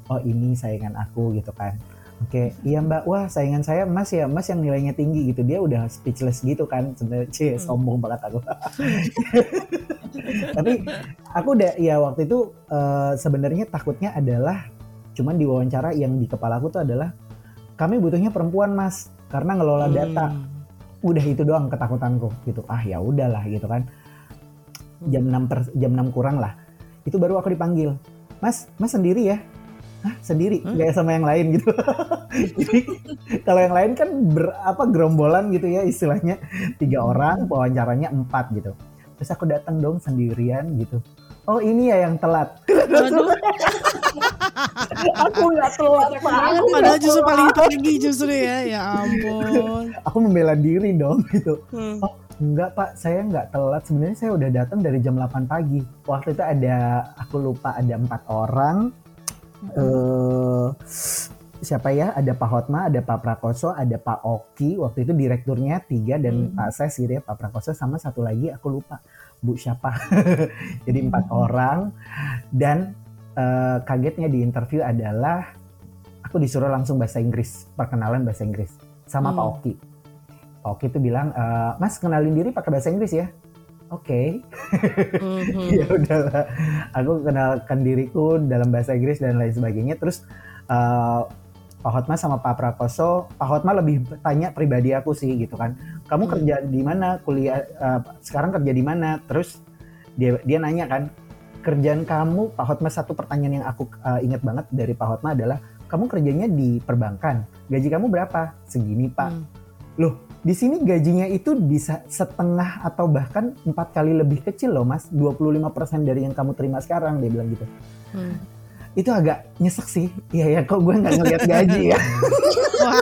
oh ini saingan aku gitu kan oke iya mbak. Wah saingan saya mas ya mas yang nilainya tinggi gitu. Dia udah speechless gitu kan. Sebenarnya cie Hmm. sombong banget aku. Tapi aku udah ya waktu itu eh, sebenarnya takutnya adalah cuman di wawancara yang di kepala aku tuh adalah kami butuhnya perempuan mas karena ngelola data. Hmm. udah itu doang ketakutanku gitu. Ah ya udahlah gitu kan. Jam 6 per, jam 6 kurang lah. Itu baru aku dipanggil. Mas mas sendiri ya Hah, sendiri Hah? gak sama yang lain gitu jadi kalau yang lain kan ber, apa gerombolan gitu ya istilahnya tiga orang wawancaranya empat gitu terus aku datang dong sendirian gitu oh ini ya yang telat aku nggak telat Pak. Aku padahal justru paling pagi justru ya. Ya ampun. aku membela diri dong gitu Hmm. Enggak pak, saya nggak telat. Sebenarnya saya udah datang dari jam 8 pagi. Waktu itu ada, aku lupa ada empat orang. Eh siapa ya? Ada Pak Hotma, ada Pak Prakoso, ada Pak Oki. Waktu itu direkturnya tiga dan Hmm. Pak Ses gitu ya. Pak Prakoso sama satu lagi aku lupa. Bu siapa? Jadi empat orang. Dan eh, kagetnya di interview adalah aku disuruh langsung bahasa Inggris, perkenalan bahasa Inggris sama Pak Hmm. Oki. Pak Oki itu bilang, "Eh, Mas kenalin diri pakai bahasa Inggris ya. Oke, Mhm. ya udahlah. Aku kenalkan diriku dalam bahasa Inggris dan lain sebagainya. Terus eh, Pak Hotma sama Pak Prakoso, Pak Hotma lebih tanya pribadi aku sih gitu kan. Kamu Hmm. kerja di mana? Kuliah eh, sekarang kerja di mana? Terus dia dia nanya kan, kerjaan kamu Pak Hotma satu pertanyaan yang aku eh, ingat banget dari Pak Hotma adalah kamu kerjanya di perbankan. Gaji kamu berapa? Segini, Pak. Hmm. Di sini gajinya itu bisa setengah atau bahkan empat kali lebih kecil loh mas. 25% dari yang kamu terima sekarang dia bilang gitu. Hmm. Itu agak nyesek sih. Iya ya kok gue nggak ngeliat gaji ya. Wah.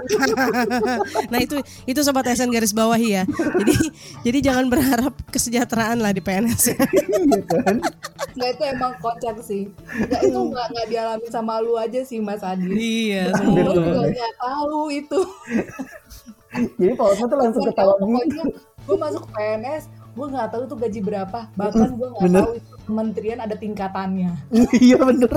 nah itu itu sobat SN garis bawahi ya. Jadi jadi jangan berharap kesejahteraan lah di PNS. gitu kan. Nggak itu emang kocak sih. Nggak itu nggak nggak dialami sama lu aja sih Mas Adi. iya, Lu semua. juga nggak tahu itu. Jadi Pak Osman tuh langsung ketawa gitu. gue masuk PNS, gue nggak tahu tuh gaji berapa. Bahkan gue nggak tahu itu kementerian ada tingkatannya. Iya bener.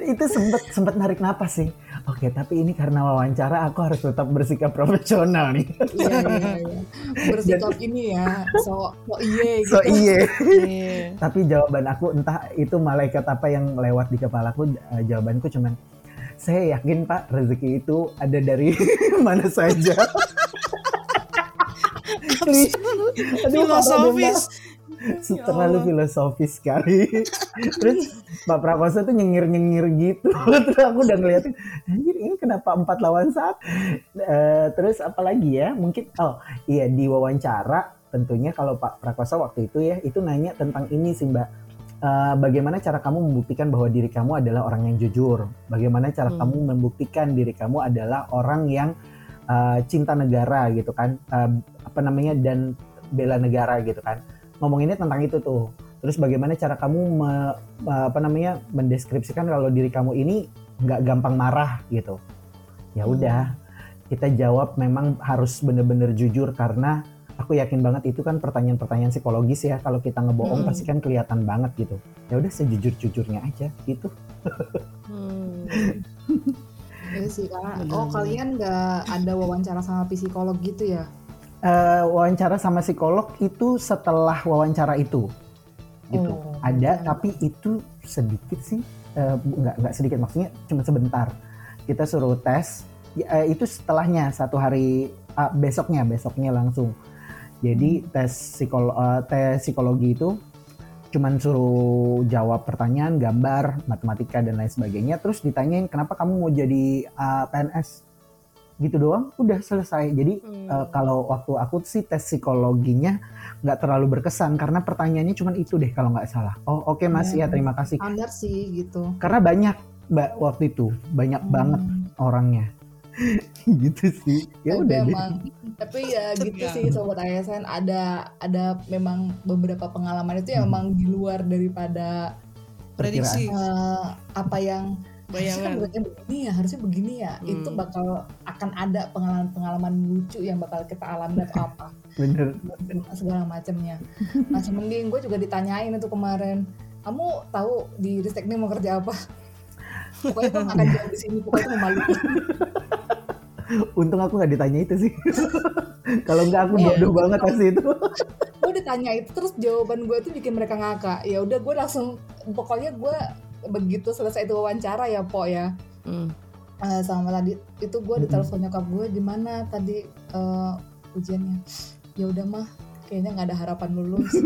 itu sempet sempet narik napas sih. Oke, tapi ini karena wawancara aku harus tetap bersikap profesional nih. Iya iya iya. Bersikap ini ya, so so iye gitu. So iya. Iya. tapi jawaban aku entah itu malaikat apa yang lewat di kepalaku eh, jawabanku cuman saya yakin pak rezeki itu ada dari mana saja. Aduh, Filosofis. Ya terlalu filosofis sekali. Terus Pak Prakoso tuh nyengir nyengir gitu. Terus aku udah ngeliatin anjir ini kenapa empat lawan satu? Eh, terus apa lagi ya mungkin oh iya di wawancara tentunya kalau Pak Prakoso waktu itu ya itu nanya tentang ini sih Mbak Eh, bagaimana cara kamu membuktikan bahwa diri kamu adalah orang yang jujur? Bagaimana cara Hmm. kamu membuktikan diri kamu adalah orang yang eh, cinta negara gitu kan? Eh, apa namanya? Dan bela negara gitu kan? Ngomonginnya tentang itu tuh. Terus bagaimana cara kamu me- me- apa namanya? Mendeskripsikan kalau diri kamu ini nggak gampang marah gitu. Ya Hmm. udah kita jawab memang harus bener-bener jujur karena aku yakin banget itu kan pertanyaan-pertanyaan psikologis ya. Kalau kita ngebohong Hmm. pasti kan kelihatan banget gitu. Ya udah sejujur-jujurnya aja gitu. Hmm. Iya sih karena Bener, oh kalian nggak ada wawancara sama psikolog gitu ya? Eh, wawancara sama psikolog itu setelah wawancara itu. Gitu. Oh, ada oke. tapi itu sedikit sih Eh, nggak nggak sedikit. Maksudnya cuma sebentar. Kita suruh tes. Ya, eh, itu setelahnya satu hari ah, besoknya besoknya langsung jadi tes psikolo eh, tes psikologi itu cuman suruh jawab pertanyaan gambar matematika dan lain sebagainya terus ditanyain kenapa kamu mau jadi ah, PNS gitu doang udah selesai jadi Hmm. Eh, kalau waktu aku sih tes psikologinya nggak terlalu berkesan karena pertanyaannya cuma itu deh kalau nggak salah. Oh oke mas Hmm. ya terima kasih. Standar sih gitu. Karena banyak mbak waktu itu banyak banget Hmm. orangnya. gitu sih. Ya Tapi udah deh. emang tapi ya gitu Tegang. sih sobat ASN ada ada memang beberapa pengalaman itu yang Hmm. memang di luar daripada Prediksi. eh, apa yang harusnya kan bayangan bukannya begini ya harusnya begini ya Hmm. itu bakal akan ada pengalaman-pengalaman lucu yang bakal kita alami atau apa bener segala macamnya masih mending gue juga ditanyain itu kemarin kamu tahu di Ristek ini mau kerja apa pokoknya gue gak akan jawab di sini pokoknya itu memalukan untung aku nggak ditanya itu sih. Kalau nggak aku Iya. bodoh banget pasti itu. Gue ditanya itu terus jawaban gue tuh bikin mereka ngakak. Ya udah gue langsung pokoknya gue begitu selesai itu wawancara ya po ya. Hmm. Eh, sama tadi itu gue Mm-mm. ditelepon nyokap gue gimana tadi eh, ujiannya? Ya udah mah kayaknya nggak ada harapan lulus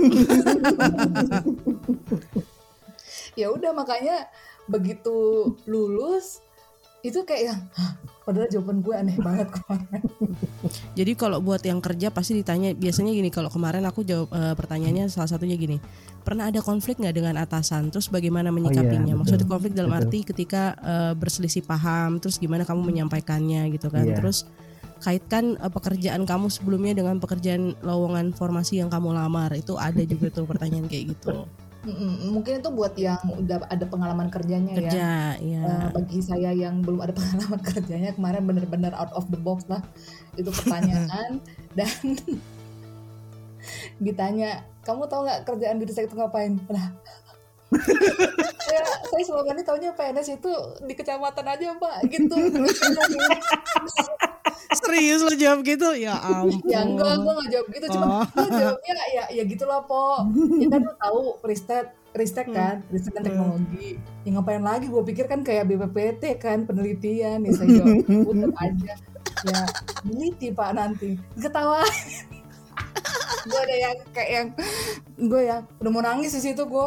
ya udah makanya begitu lulus itu kayak yang "Hah, padahal jawaban gue aneh banget kemarin. Jadi kalau buat yang kerja pasti ditanya biasanya gini kalau kemarin aku jawab eh, pertanyaannya salah satunya gini pernah ada konflik nggak dengan atasan? Terus bagaimana menyikapinya? betul. maksudnya konflik dalam Betul. arti ketika eh, berselisih paham terus gimana kamu menyampaikannya gitu kan. Iya. terus kaitkan eh, pekerjaan kamu sebelumnya dengan pekerjaan lowongan formasi yang kamu lamar. Itu ada juga tuh pertanyaan kayak gitu Mm-mm, mungkin itu buat yang udah ada pengalaman kerjanya ya. Kerja ya Eh, bagi saya yang belum ada pengalaman kerjanya kemarin bener-bener out of the box lah. Itu pertanyaan. Dan ditanya kamu tahu nggak kerjaan di desa itu ngapain? Lah. Ya saya selama ini taunya PNS itu di kecamatan aja pak gitu serius lo jawab gitu? Ya ampun. ya enggak gue nggak jawab gitu. Cuma Oh. gue jawabnya ya ya gitulah po. Ya kan lu tahu riset riset kan riset dan teknologi. Ya ngapain lagi? Gue pikir kan kayak BPPT kan penelitian. Ya saya jawab udah aja. Ya meneliti pak nanti. Ketawa. Gue ada yang kayak yang gue ya udah mau nangis di situ gue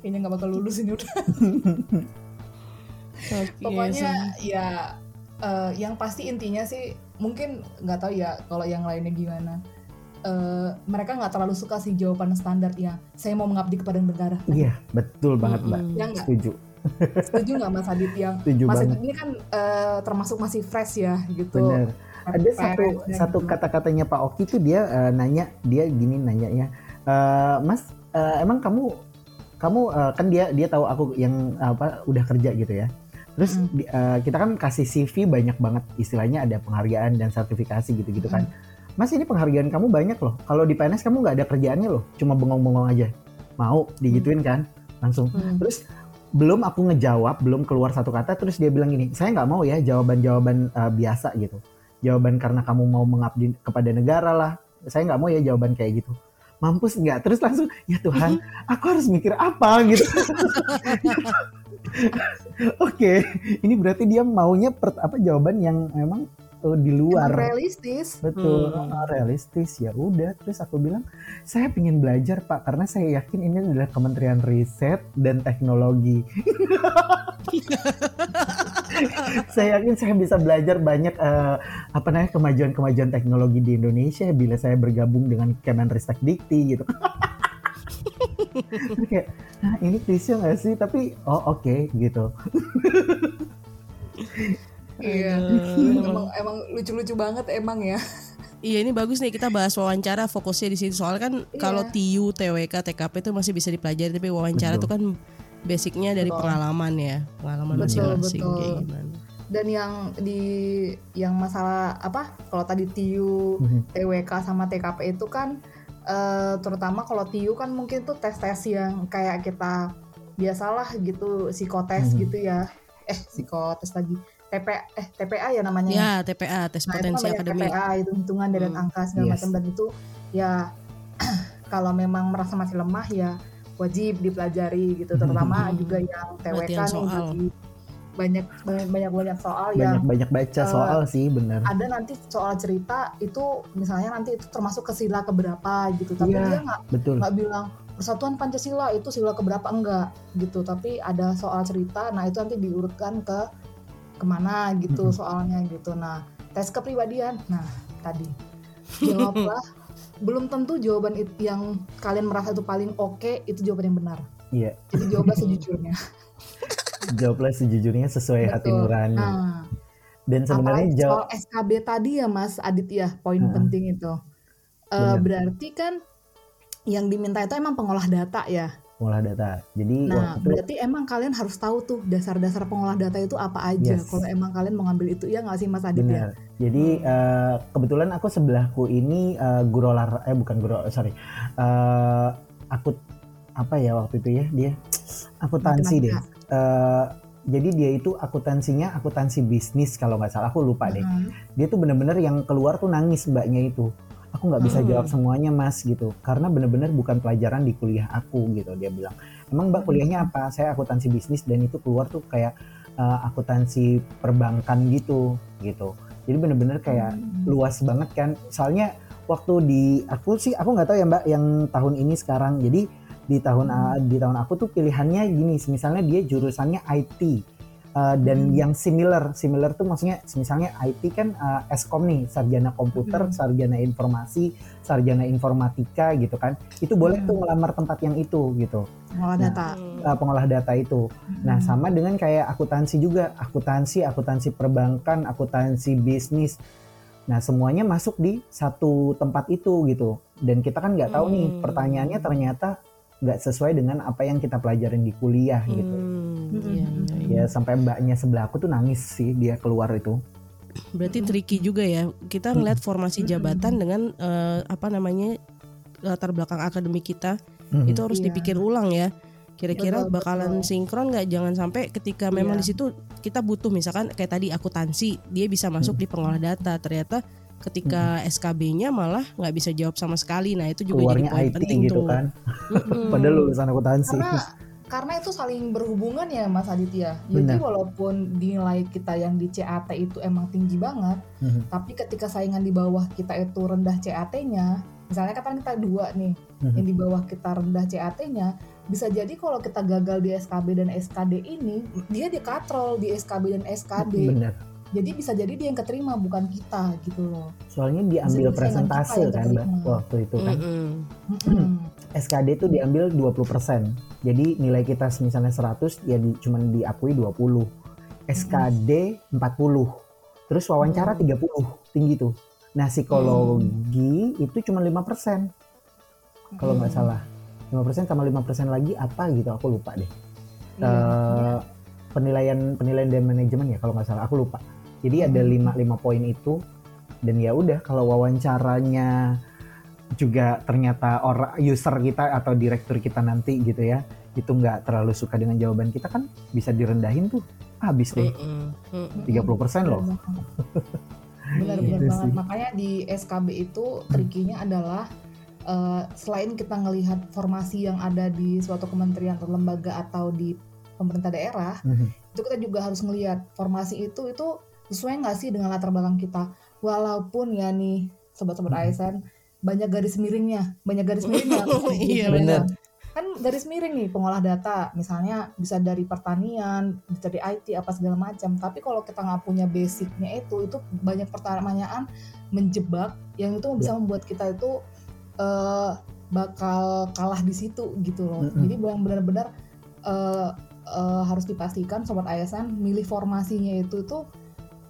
kayaknya nggak bakal lulus ini udah. Pokoknya ya eh, yang pasti intinya sih mungkin nggak tahu ya kalau yang lainnya gimana. Eh, mereka nggak terlalu suka sih jawaban standar ya saya mau mengabdi kepada negara. Iya betul banget mbak. Mm-mm. ya nggak? Setuju. Setuju nggak mas Adit yang setuju mas banget. Adit ini kan eh, termasuk masih fresh ya gitu. Bener. Ada satu -nya satu gitu. kata-katanya Pak Oki tuh dia eh, nanya dia gini nanyanya "Eh, Mas eh, emang kamu kamu eh, kan dia dia tahu aku yang apa udah kerja gitu ya terus Mm. di- eh, kita kan kasih CV banyak banget istilahnya ada penghargaan dan sertifikasi gitu-gitu kan. Mas ini penghargaan kamu banyak loh. Kalau di PNS kamu nggak ada kerjaannya loh cuma bengong-bengong aja. Mau digituin kan langsung. Hmm. terus belum aku ngejawab belum keluar satu kata terus dia bilang gini saya nggak mau ya jawaban-jawaban eh, biasa gitu. Jawaban karena kamu mau mengabdi kepada negara lah. Saya nggak mau ya jawaban kayak gitu. Mampus nggak? Terus langsung ya Tuhan aku harus mikir apa gitu oke ini berarti dia maunya per- apa jawaban yang memang eh, di luar. Emang realistis. Betul Hmm. ah, realistis. Ya udah terus aku bilang saya ingin belajar pak karena saya yakin ini adalah Kementerian Riset dan Teknologi. Saya yakin saya bisa belajar banyak eh, apa namanya kemajuan-kemajuan teknologi di Indonesia bila saya bergabung dengan Kemenristek Dikti gitu kayak nah ini klise nggak sih tapi oh oke gitu iya emang emang lucu-lucu banget emang ya Iya ini bagus nih kita bahas wawancara fokusnya di situ soalnya kan Iya. kalau TU, TWK, TKP itu masih bisa dipelajari tapi wawancara itu kan basicnya dari Betul. pengalaman ya pengalaman masing-masing betul. kayak gimana. dan yang di yang masalah apa kalau tadi TIU Mhm. TWK sama TKP itu kan eh, terutama kalau TIU kan mungkin tuh tes-tes yang kayak kita biasalah gitu psikotes Mhm. gitu ya eh psikotes lagi TP eh TPA ya namanya Ya TPA tes nah itu potensi namanya akademik. TPA itu hitungan dari Hmm. angka segala Yes. macam dan itu ya kalau memang merasa masih lemah ya wajib dipelajari gitu terutama Hmm. juga yang TWK Latihan nih soal. bagi banyak banyak banyak banyak soal yang banyak-banyak baca eh, soal sih bener. ada nanti soal cerita itu misalnya nanti itu termasuk ke sila keberapa gitu. Tapi Iya. dia nggak betul. nggak bilang persatuan pancasila itu sila keberapa? Enggak gitu. Tapi ada soal cerita nah itu nanti diurutkan ke ke mana gitu Mhm. soalnya gitu. Nah tes kepribadian. Nah tadi. Jawablah. Belum tentu jawaban it- yang kalian merasa itu paling oke itu jawaban yang benar. Iya. Jadi jawablah sejujurnya jawablah sejujurnya sesuai hati Betul. nurani nah dan sebenarnya jawab soal SKB tadi ya Mas Adit ya poin Heeh. penting itu Benar. berarti kan yang diminta itu emang pengolah data ya pengolah data. Jadi Nah, waktu itu berarti emang kalian harus tahu tuh dasar-dasar pengolah data itu apa aja. Yes. Kalau emang kalian mau ngambil itu ya nggak sih Mas Adit ya? benar. Jadi eh, kebetulan aku sebelahku ini eh, guru olah eh bukan guru sorry. Eh aku apa ya waktu itu ya dia akuntansi deh. Eh, jadi dia itu akuntansinya akuntansi bisnis kalau nggak salah aku lupa deh. Hmm. Dia tuh bener-bener yang keluar tuh nangis mbaknya itu. Aku nggak bisa Hmm. jawab semuanya mas gitu karena bener-bener bukan pelajaran di kuliah aku gitu dia bilang. Emang mbak kuliahnya apa? Saya akuntansi bisnis dan itu keluar tuh kayak eh, akuntansi perbankan gitu gitu. Jadi bener-bener kayak Hmm. luas banget kan. Soalnya waktu di aku sih aku nggak tahu ya mbak yang tahun ini sekarang. Jadi di tahun uh, di tahun aku tuh pilihannya gini. Misalnya dia jurusannya IT. Uh, dan Hmm. yang similar, similar tuh maksudnya misalnya IT kan uh, Eskom nih, sarjana komputer, Hmm. sarjana informasi, sarjana informatika gitu kan. Itu boleh Hmm. tuh ngelamar tempat yang itu gitu. Pengolah Nah, data. Uh, pengolah data itu. Nah, Hmm. sama dengan kayak akuntansi juga, akuntansi, akuntansi perbankan, akuntansi bisnis. Nah, semuanya masuk di satu tempat itu gitu. Dan kita kan nggak tahu nih, Hmm. pertanyaannya ternyata nggak sesuai dengan apa yang kita pelajarin di kuliah gitu. Hmm, Hmm. iya, iya, iya. Ya sampai mbaknya sebelah aku tuh nangis sih dia keluar itu. Berarti tricky juga ya. Kita ngeliat formasi jabatan dengan eh, apa namanya latar belakang akademik kita Mhm. itu harus Iya. dipikir ulang ya. Kira-kira bakalan betul. sinkron nggak? Jangan sampai ketika memang Iya. di situ kita butuh misalkan kayak tadi akuntansi, dia bisa masuk di pengolah data. Ternyata ketika SKB-nya malah nggak bisa jawab sama sekali. Nah itu juga keluarnya jadi poin IT penting gitu tuh. kan. Mm-mm. Padahal lulusan akuntansi. karena karena itu saling berhubungan ya Mas Aditya. Jadi Benar. walaupun nilai kita yang di CAT itu emang tinggi banget, Mhm. tapi ketika saingan di bawah kita itu rendah CAT-nya, misalnya kan kita dua nih, Mhm. yang di bawah kita rendah CAT-nya, bisa jadi kalau kita gagal di SKB dan SKD ini, dia dikatrol di SKB dan SKD. Bener. Jadi bisa jadi dia yang keterima bukan kita gitu loh. Soalnya diambil Bisa- presentase kan mbak keterima. waktu itu kan. Mm-mm. Mm-mm. SKD itu diambil 20%. Jadi nilai kita misalnya 100 ya di, cuman diakui 20. SKD 40. Terus wawancara 30, tinggi tuh. Nah, psikologi itu cuma 5%. Kalau nggak Hmm. salah. 5% sama 5% lagi apa gitu aku lupa deh. Iya, Eh, penilaian penilaian dan manajemen ya kalau nggak salah aku lupa. Jadi ada Hmm. 5 5 poin itu dan ya udah kalau wawancaranya juga ternyata orang user kita atau direktur kita nanti gitu ya itu nggak terlalu suka dengan jawaban kita kan bisa direndahin tuh habis deh Mm-mm. Mm-mm. 30% loh Benar-benar Gitu banget. sih. Makanya di SKB itu trikinya adalah eh, selain kita ngelihat formasi yang ada di suatu kementerian atau lembaga atau di pemerintah daerah, Mhm. itu kita juga harus ngelihat formasi itu itu sesuai nggak sih dengan latar belakang kita. Walaupun ya nih sobat-sobat Mhm. ASN banyak garis miringnya, banyak garis miringnya. Iya, benar. Kan garis miring nih pengolah data, misalnya bisa dari pertanian, bisa dari IT apa segala macam. Tapi kalau kita nggak punya basicnya itu, itu banyak pertanyaan menjebak yang itu bisa membuat kita itu eh, bakal kalah di situ gitu loh. Jadi yang benar-benar eh, eh, harus dipastikan sobat ASN milih formasinya itu tuh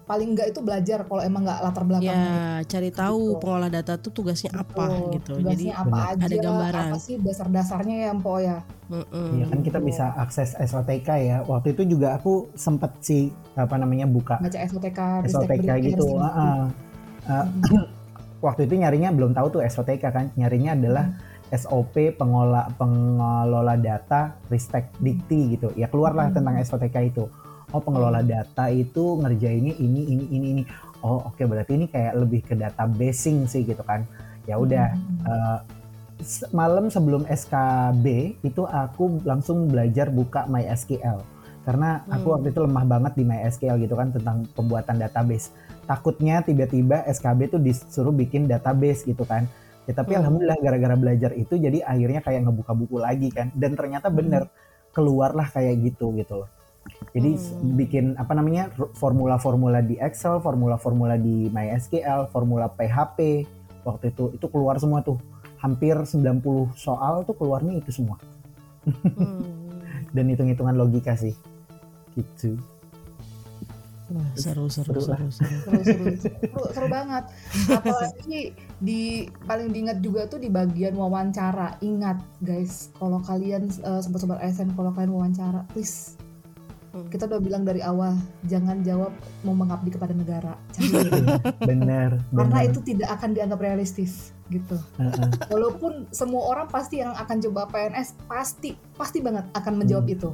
paling enggak itu belajar kalau emang nggak latar belakangnya Ya, cari tahu Gitu. pengolah data tuh tugasnya apa Betul. gitu. Tugasnya Jadi apa aja, ada gambaran. apa sih dasar-dasarnya ya Mpo ya. mm-mm. Iya kan kita bisa akses SOTK ya waktu itu juga aku sempet sih apa namanya buka Baca SOTK, SOTK gitu ah, ah. Ah, waktu itu nyarinya belum tahu tuh SOTK kan nyarinya adalah SOP pengolah pengelola data Ristek Dikti gitu ya keluarlah Hmm. tentang SOTK itu oh pengelola data itu ngerjainnya ini ini ini ini. Oh oke berarti ini kayak lebih ke databasing sih gitu kan. Ya udah Hmm. se- malam sebelum SKB itu aku langsung belajar buka MySQL. Karena aku Hmm. waktu itu lemah banget di MySQL gitu kan tentang pembuatan database. Takutnya tiba-tiba SKB tuh disuruh bikin database gitu kan. Ya tapi Hmm. alhamdulillah gara-gara belajar itu jadi akhirnya kayak ngebuka buku lagi kan. Dan ternyata bener keluarlah kayak gitu gitu loh jadi Hmm. bikin apa namanya formula-formula di Excel formula-formula di MySQL formula PHP waktu itu itu keluar semua tuh hampir 90 soal tuh keluarnya itu semua Hmm. dan hitung-hitungan logika sih gitu Wah, seru seru Seru lah. seru seru. seru seru seru, seru banget apalagi di paling diingat juga tuh di bagian wawancara ingat guys kalau kalian eh, sobat-sobat ASN kalau kalian wawancara please Hmm. kita udah bilang dari awal jangan jawab mau mengabdi kepada negara Jangan. bener karena bener itu tidak akan dianggap realistis gitu Heeh. walaupun semua orang pasti yang akan coba PNS pasti pasti banget akan menjawab Hmm. itu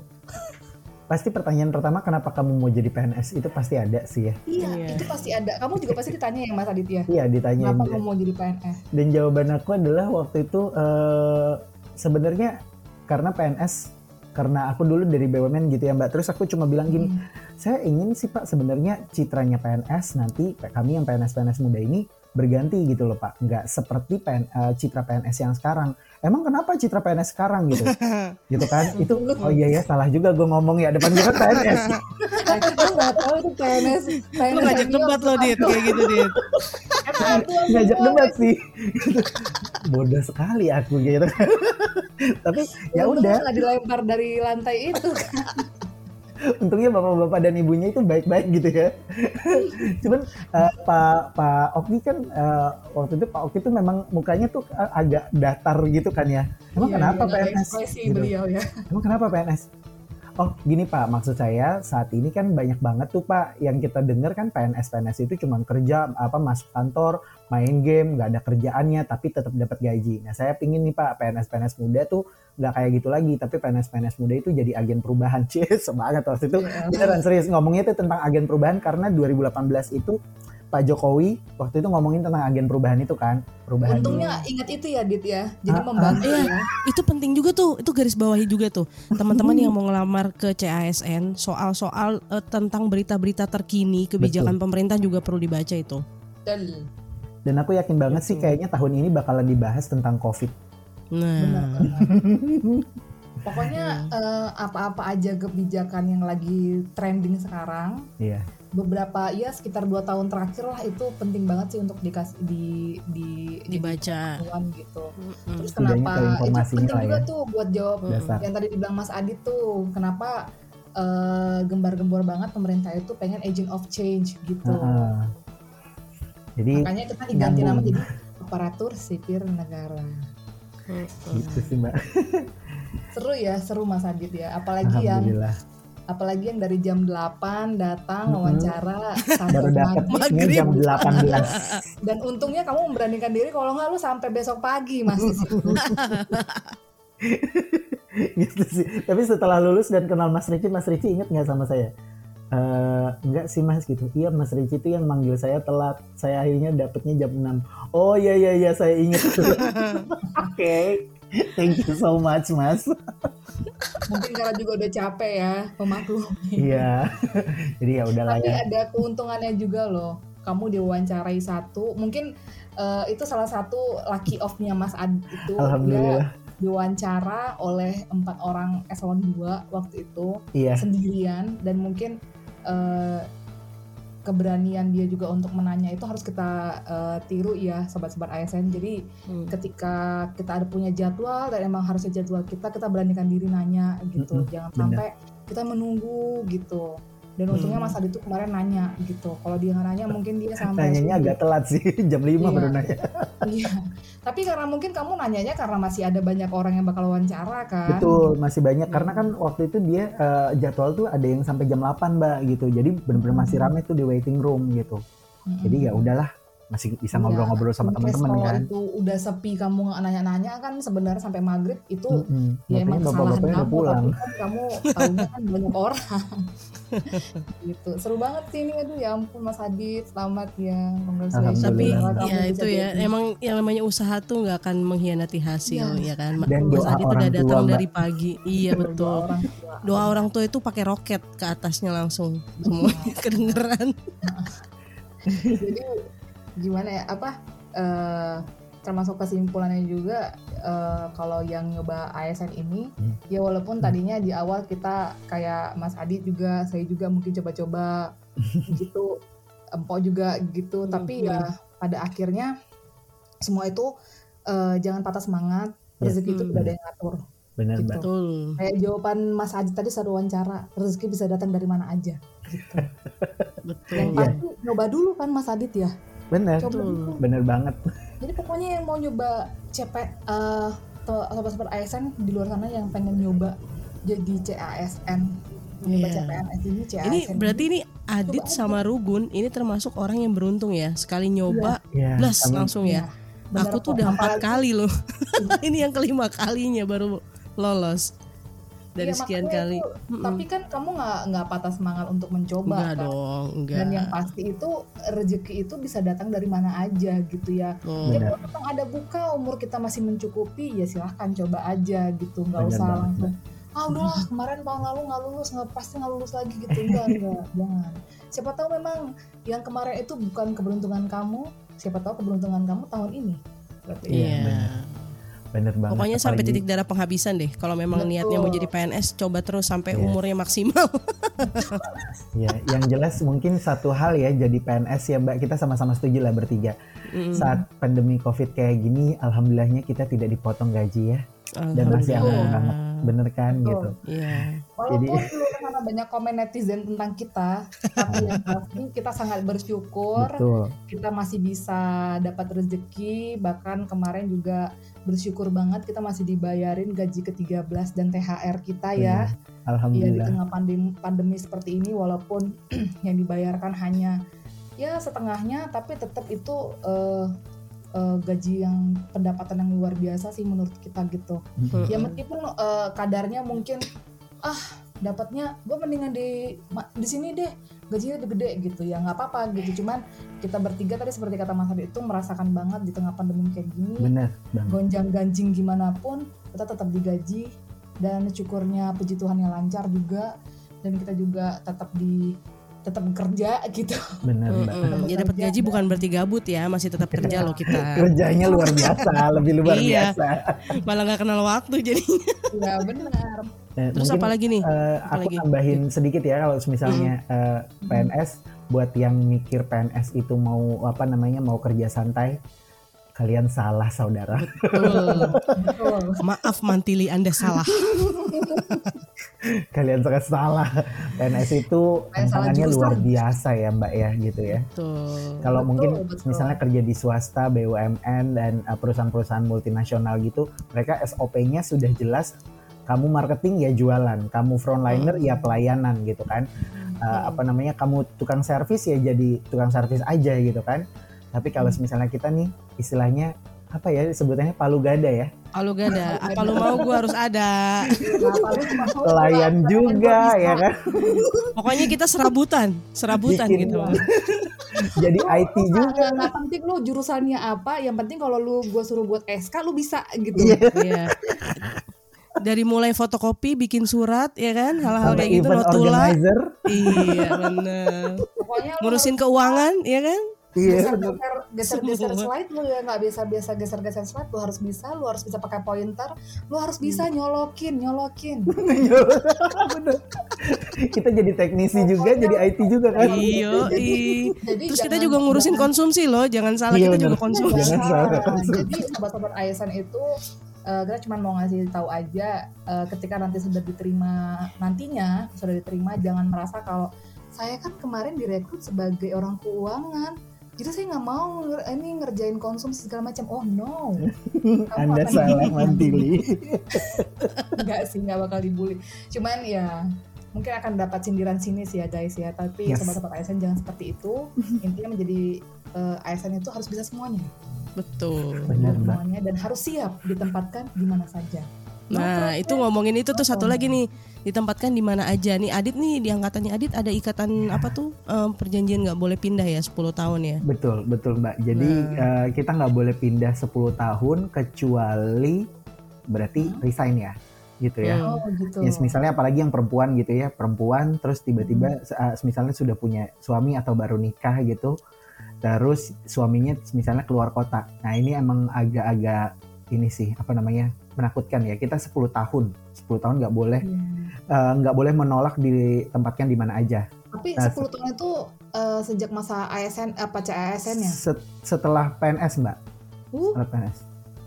pasti pertanyaan pertama kenapa kamu mau jadi PNS itu pasti ada sih ya iya Iya. itu pasti ada kamu juga pasti ditanya ya Mas Aditya iya ditanya kenapa kamu mau jadi PNS dan jawaban aku adalah waktu itu eh, sebenarnya karena PNS karena aku dulu dari BUMN gitu ya Mbak terus aku cuma bilang gini Hmm. saya ingin sih Pak sebenarnya citranya PNS nanti kami yang PNS PNS muda ini berganti gitu loh Pak. Nggak seperti PN, eh, citra PNS yang sekarang. Emang kenapa citra PNS sekarang gitu? Gitu kan? Itu oh iya ya salah juga gue ngomong ya depan gue kan PNS Aku nggak tahu itu PNS PNS Lu ngajak debat lo dit. kayak gitu dit. ngajak debat sih. Bodoh sekali aku gitu tapi ya udah. nggak dilempar dari lantai itu untungnya bapak-bapak dan ibunya itu baik-baik gitu ya. Cuman eh, Pak Pak Oki kan eh, waktu itu Pak Oki tuh memang mukanya tuh eh, agak datar gitu kan ya. Emang Iya, kenapa iya, PNS? Gitu. beliau ya Emang kenapa PNS? Oh gini Pak, maksud saya saat ini kan banyak banget tuh Pak yang kita dengar kan PNS PNS itu cuma kerja apa masuk kantor, main game, nggak ada kerjaannya tapi tetap dapat gaji. Nah saya pingin nih Pak PNS PNS muda tuh nggak kayak gitu lagi, tapi PNS PNS muda itu jadi agen perubahan. Cie, semangat waktu itu. Iya. Beneran serius ngomongnya itu tentang agen perubahan karena 2018 itu Pak Jokowi waktu itu ngomongin tentang agen perubahan itu kan, perubahan. untungnya ingat itu ya Dit ya jadi Ah, ah. membantu Iya. ya Itu penting juga tuh, itu garis bawahi juga tuh. Teman-teman yang mau ngelamar ke CASN, soal-soal eh, tentang berita-berita terkini kebijakan pemerintah juga perlu dibaca itu. Betul. Dan aku yakin banget sih Betul. kayaknya tahun ini bakalan dibahas tentang COVID. Benar, Nah, benar. Pokoknya eh, apa-apa aja kebijakan yang lagi trending sekarang, Iya. beberapa ya sekitar dua tahun terakhir lah itu penting banget sih untuk dikasih di di dibaca. gitu. Mm-mm. Terus kenapa ke itu informasinya penting lah juga ya. tuh buat jawab Dasar. yang tadi dibilang Mas Adit tuh kenapa eh, gembar-gembor banget pemerintah itu pengen agent of change gitu. Heeh. Jadi Makanya kita diganti nama jadi aparatur sipil negara. Mm-mm. gitu sih Mbak. Seru ya, seru Mas Adit ya. Apalagi yang apalagi yang dari jam 8 datang wawancara sampai Baru dapetnya maghrib. jam 18. dan untungnya kamu memberanikan diri kalau nggak lu sampai besok pagi Mas di situ. gitu sih. Tapi setelah lulus dan kenal Mas Ricci, Mas Ricci inget nggak sama saya? Eh, enggak sih mas gitu. Iya mas Ricci itu yang manggil saya telat. Saya akhirnya dapetnya jam 6 oh iya iya iya saya inget oke. Thank you so much mas. Mungkin karena juga udah capek ya pemaklum. iya. Jadi ya udahlah Tapi ya. ada keuntungannya juga loh. Kamu diwawancarai satu, mungkin eh, itu salah satu lucky off-nya Mas Adit itu. Dia alhamdulillah diwawancara oleh empat orang eselon 2 waktu itu iya. sendirian. Dan mungkin eh, keberanian dia juga untuk menanya itu harus kita eh, tiru ya sobat-sobat ASN. Jadi Hmm. ketika kita ada punya jadwal dan emang harusnya jadwal kita kita beranikan diri nanya gitu Mm-mm, jangan benar. sampai kita menunggu gitu dan untungnya Hmm. Mas Adi tuh kemarin nanya gitu kalau dia nggak nanya mungkin dia sampai nanyanya agak telat sih jam 5 Iya. baru nanya iya tapi karena mungkin kamu nanyanya karena masih ada banyak orang yang bakal wawancara kan Betul, masih banyak karena kan Hmm. waktu itu dia eh, jadwal tuh ada yang sampai jam 8, Mbak gitu. Jadi bener-bener masih Hmm. rame tuh di waiting room gitu. Mm-mm. Jadi ya udahlah, masih bisa Iya, ngobrol-ngobrol sama teman-teman kalau kan. itu udah sepi kamu nggak nanya-nanya kan sebenarnya sampai maghrib itu Mm-mm. ya emang kesalahan kamu udah pulang. tapi kan kamu tahunya kan banyak orang gitu seru banget sih ini aduh ya ampun Mas Adit selamat ya congratulations Tapi ya itu ya jadi- emang yang namanya usaha tuh nggak akan mengkhianati hasil Iya. ya kan. Dan Mas doa Adit udah datang dari pagi. Iya Doa betul. orang tua. Doa orang tua itu pakai roket ke atasnya langsung semuanya kedengeran. jadi gimana ya apa eh, termasuk kesimpulannya juga eh, kalau yang nyoba ASN ini Hmm. ya walaupun tadinya di awal kita kayak Mas Adit juga saya juga mungkin coba-coba gitu empok juga gitu Hmm, tapi ya pada akhirnya semua itu eh, jangan patah semangat Ya. rezeki itu Hmm. udah ada yang ngatur Bener, Gitu. Betul. kayak jawaban Mas Adit tadi saat wawancara rezeki bisa datang dari mana aja gitu betul Yang Iya. pasti nyoba dulu kan Mas Adit ya. Dulu. bener banget. Jadi pokoknya yang mau nyoba CP eh, atau sobat-sobat ASN di luar sana yang pengen nyoba jadi CASN, nyoba Iya. CPNS ini CASN. ini berarti ini Adit Coba sama Rugun ini termasuk orang yang beruntung ya sekali nyoba plus kami- langsung ya. Bener aku tuh udah empat kali loh. Ini yang kelima kalinya baru lolos dari Iya, sekian kali. itu, Mm-mm. tapi kan kamu nggak nggak patah semangat untuk mencoba enggak kan? dong enggak dan yang pasti itu rezeki itu bisa datang dari mana aja gitu ya. Oh, ya Benar. kalau memang ada buka umur kita masih mencukupi ya silahkan coba aja gitu. Nggak usah banget, langsung ah udahlah kemarin tahun lalu nggak lulus nggak pasti nggak lulus lagi gitu. Enggak enggak jangan. Siapa tahu memang yang kemarin itu bukan keberuntungan kamu siapa tahu keberuntungan kamu tahun ini. Berarti Iya, iya benar. Bener banget. Pokoknya sampai apalagi- titik darah penghabisan deh. Kalau memang Betul. niatnya mau jadi PNS, coba terus sampai Iya. umurnya maksimal. Ya, yang jelas mungkin satu hal ya jadi PNS ya Mbak kita sama-sama setuju lah bertiga. Mm. Saat pandemi Covid kayak gini, alhamdulillahnya kita tidak dipotong gaji ya, dan masih aman banget, bener kan Betul. gitu. Iya. Walaupun Jadi- dulu karena banyak komen netizen tentang kita, tapi yang pasti kita sangat bersyukur Betul, kita masih bisa dapat rezeki bahkan kemarin juga bersyukur banget kita masih dibayarin gaji ke-13 dan THR kita ya. Iya di alhamdulillah. tengah pandemi, pandemi seperti ini walaupun yang dibayarkan hanya ya setengahnya tapi tetap itu eh, eh, gaji yang pendapatan yang luar biasa sih menurut kita gitu. Ya meskipun eh, kadarnya mungkin ah dapatnya gue mendingan di di sini deh gajinya udah gede gitu ya nggak apa-apa gitu. Cuman kita bertiga tadi seperti kata Mas Adi itu merasakan banget di tengah pandemi kayak gini. Bener banget. gonjang ganjing gimana pun kita tetap digaji dan syukurnya puji Tuhan yang lancar juga. Dan kita juga tetap di tetap bekerja gitu Bener Mbak. Mm-mm. Ya dapat gaji bukan berarti gabut ya, masih tetap kerja loh kita. Kerjanya luar biasa, lebih luar Iya. biasa. Malah nggak kenal waktu jadi. ya benar Eh, Terus mungkin, apa lagi nih? eh, Apa aku lagi? tambahin sedikit ya kalau misalnya eh, PNS buat yang mikir PNS itu mau apa namanya mau kerja santai, kalian salah saudara. Betul. betul Maaf mantili Anda salah. kalian sangat salah. PNS itu tantangannya luar biasa ya Mbak ya gitu ya. Betul. Kalau Betul, mungkin betul. misalnya kerja di swasta, BUMN dan uh, perusahaan-perusahaan multinasional gitu, mereka SOP-nya sudah jelas. Kamu marketing ya jualan, kamu frontliner ya pelayanan gitu kan. Uh, apa namanya? Kamu tukang servis ya jadi tukang servis aja gitu kan. Tapi kalau misalnya kita nih istilahnya apa ya sebutannya palu gada ya, Kalau gak ada, apa lu mau gue harus ada. Pelayan juga ya kan. Pokoknya kita serabutan, serabutan Bikin gitu. Jadi IT Lu juga. nggak penting lu jurusannya apa yang penting kalau lu gue suruh buat SK lu bisa gitu Iya. Iya. Dari mulai fotokopi, bikin surat, ya kan, hal-hal kayak gitu, organizer. Iya bener. pokoknya lu Ngurusin keuangan, ya kan? Iya. geser geser geser geser Semua. slide lu ya nggak biasa biasa geser geser slide lu harus bisa lu harus bisa pakai pointer lu harus bisa nyolokin nyolokin Bener. kita jadi teknisi juga, jadi IT juga kan. Iya, Terus kita juga ngurusin jangan- konsumsi loh, jangan salah Iya, kita bener. juga konsumsi. Jangan salah Nah, konsumsi. jadi sobat-sobat ASN itu eh, kita cuma mau ngasih tahu aja eh, ketika nanti sudah diterima nantinya sudah diterima jangan merasa kalau saya kan kemarin direkrut sebagai orang keuangan jadi saya nggak mau ini ngerjain konsumsi segala macam oh no Kamu Anda salah mantili. Enggak sih, nggak bakal dibully. Cuman ya mungkin akan dapat sindiran sini sih ya guys ya. Tapi Yes. sobat-sobat ASN jangan seperti itu. Intinya menjadi eh, ASN itu harus bisa semuanya. Betul. Benar, semuanya dan harus siap ditempatkan di mana saja. Nah, itu ngomongin itu tuh satu lagi nih, ditempatkan di mana aja nih. Adit nih di angkatannya Adit ada ikatan apa tuh? em, perjanjian nggak boleh pindah ya 10 tahun ya. Betul, betul Mbak. Jadi eh, kita nggak boleh pindah 10 tahun kecuali berarti resign ya, gitu ya. Hmm. Oh gitu. Ya, misalnya apalagi yang perempuan gitu ya, perempuan terus tiba-tiba uh, misalnya sudah punya suami atau baru nikah gitu, terus suaminya misalnya keluar kota. Nah ini emang agak-agak ini sih apa namanya menakutkan ya. Kita 10 tahun, 10 tahun nggak boleh Iya. uh, nggak boleh menolak ditempatkan di mana aja. Tapi Nah, 10 tahun itu eh, sejak masa ASN apa CASN ya? Set- setelah PNS Mbak, Uh, setelah PNS.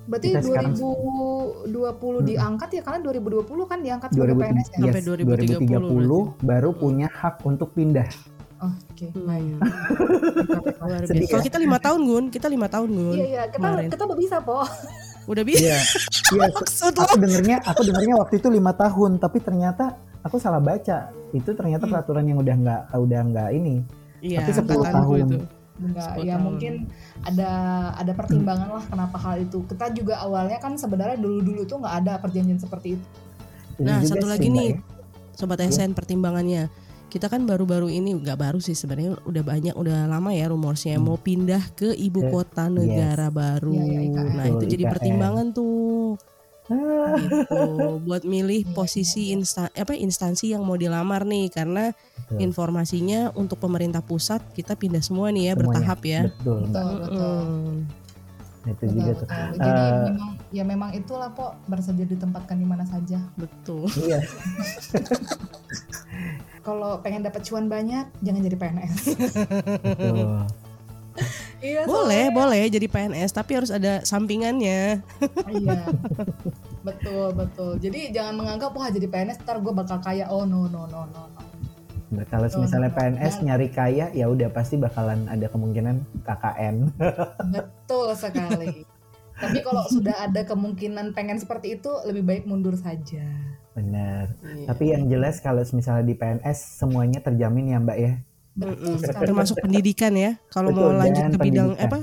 berarti kita sekarang- 2020 diangkat ya karena 2020 kan diangkat 2003, sebagai PNS ya. Sampai yes, 2030 2030 baru punya hak untuk pindah. Oh, Oke, Hmm. baik. Luar Sedih biasa. Kalau ya? kita lima tahun Gun, kita lima tahun Gun. Iya iya, kita Kemarin. kita bisa po. Udah bisa. Iya, iya. Maksud Aku lo? dengernya, aku dengernya waktu itu lima tahun, tapi ternyata aku salah baca. Itu ternyata Hmm. peraturan yang udah nggak, udah nggak ini. Iya, Tapi 10 angkatanku tahun. itu. Enggak, 10 ya tahun. mungkin ada ada pertimbangan lah kenapa hal itu. Kita juga awalnya kan sebenarnya dulu-dulu tuh nggak ada perjanjian seperti itu. Itu Nah, satu lagi nih, ya. Sobat Iya. SN pertimbangannya. Kita kan baru-baru ini nggak baru sih sebenarnya udah banyak udah lama ya rumorsnya Hmm. mau pindah ke ibu Ke- kota negara baru. Iya, iya, IKN. Nah, itu jadi IKN. pertimbangan tuh. Ah, gitu buat milih posisi insta apa instansi yang mau dilamar nih karena betul. informasinya untuk pemerintah pusat kita pindah semua nih ya Semuanya. bertahap ya. Betul. Betul, betul. Itu Betul, juga tuh. betul. Jadi Eh, memang ya memang itulah po bersedia ditempatkan di mana saja. Betul. Iya, Kalau pengen dapat cuan banyak, jangan jadi PNS. betul. iya, Boleh, boleh jadi PNS tapi harus ada sampingannya. Iya. betul, betul. Jadi jangan menganggap wah jadi PNS ntar gue bakal kaya. Oh no no no no. no. Nah, kalau Betul, misalnya betul. PNS nyari kaya, ya udah pasti bakalan ada kemungkinan KKN. Betul sekali. Tapi kalau sudah ada kemungkinan pengen seperti itu, lebih baik mundur saja. Benar. Iya. Tapi yang jelas kalau misalnya di PNS semuanya terjamin ya Mbak ya. Mm-mm. Termasuk pendidikan ya. Kalau Betul, mau lanjut ke bidang pendidikan. apa?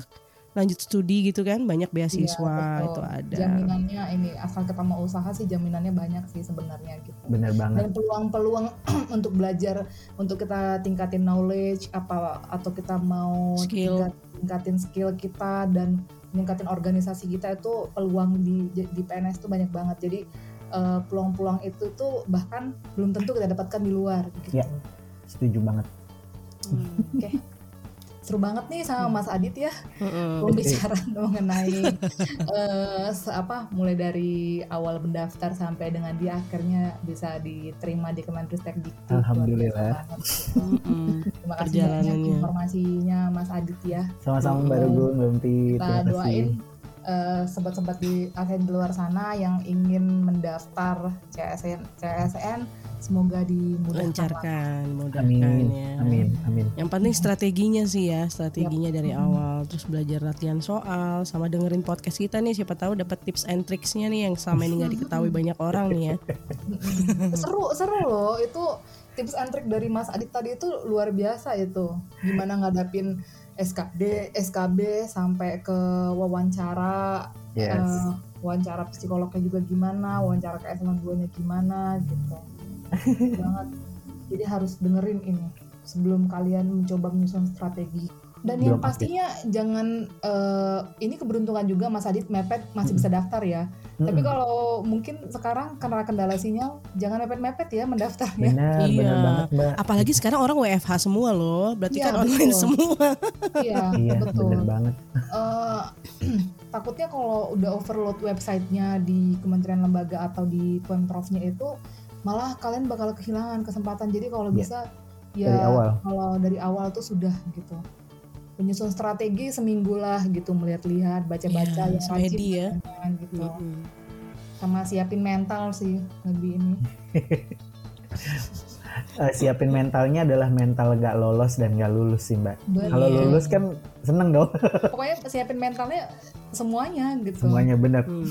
Lanjut studi gitu kan banyak beasiswa Iya, betul. itu ada. Jaminannya ini asal kita mau usaha sih jaminannya banyak sih sebenarnya gitu. Benar banget. Dan peluang-peluang untuk belajar, untuk kita tingkatin knowledge apa atau kita mau Skill. tingkat- tingkatin skill kita dan meningkatin organisasi kita itu peluang di di PNS tuh banyak banget. Jadi eh, peluang-peluang itu tuh bahkan belum tentu kita dapatkan di luar gitu. Iya. Setuju banget. Oke. Seru banget nih sama Mas Adit ya pembicaraan mengenai eh, se- apa mulai dari awal mendaftar sampai dengan dia akhirnya bisa diterima di Kemenristek Dikti. Alhamdulillah. Mm-mm. Terima kasih banyak informasinya Mas Adit ya. Sama-sama. Mbak Rugun, Mbak. Kita doain eh, sobat-sobat di ASN di luar sana yang ingin mendaftar CSN CSN semoga dimudahkan. lancarkan, mudahkan Amin. ya. Amin. Amin. Yang penting strateginya sih ya, strateginya dari awal, terus belajar latihan soal, sama dengerin podcast kita nih, siapa tahu dapat tips and tricksnya nih yang selama ini nggak diketahui banyak orang nih ya. Seru seru loh itu tips and trick dari Mas Adit tadi itu luar biasa itu gimana ngadapin SKD SKB sampai ke wawancara Yes. eh, wawancara psikolognya juga gimana wawancara ke S2 nya gimana gitu. Banget. Jadi harus dengerin ini sebelum kalian mencoba menyusun strategi dan yang Belum aktif. pastinya jangan eh, ini keberuntungan juga Mas Adit mepet masih bisa daftar ya tapi Mm-mm. kalau mungkin sekarang karena kendala sinyal, jangan mepet-mepet ya mendaftarnya. benar, Iya. benar banget Mbak. Apalagi sekarang orang WFH semua loh, berarti Iya, kan online betul. semua. Iya, Iya, betul. benar banget. Eh, takutnya kalau udah overload websitenya di kementerian lembaga atau di pemprovnya itu, malah kalian bakal kehilangan kesempatan. Jadi kalau Iya. bisa ya Dari awal. kalau dari awal tuh sudah gitu. Menyusun strategi seminggu lah gitu, melihat-lihat, baca-baca Iya, yang rajin ya. bacanya gitu. Mm-mm. Sama siapin mental sih lebih ini. Eh, siapin mentalnya adalah mental gak lolos dan gak lulus sih Mbak. Kalau lulus kan seneng dong pokoknya siapin mentalnya semuanya gitu. semuanya benar. Hmm,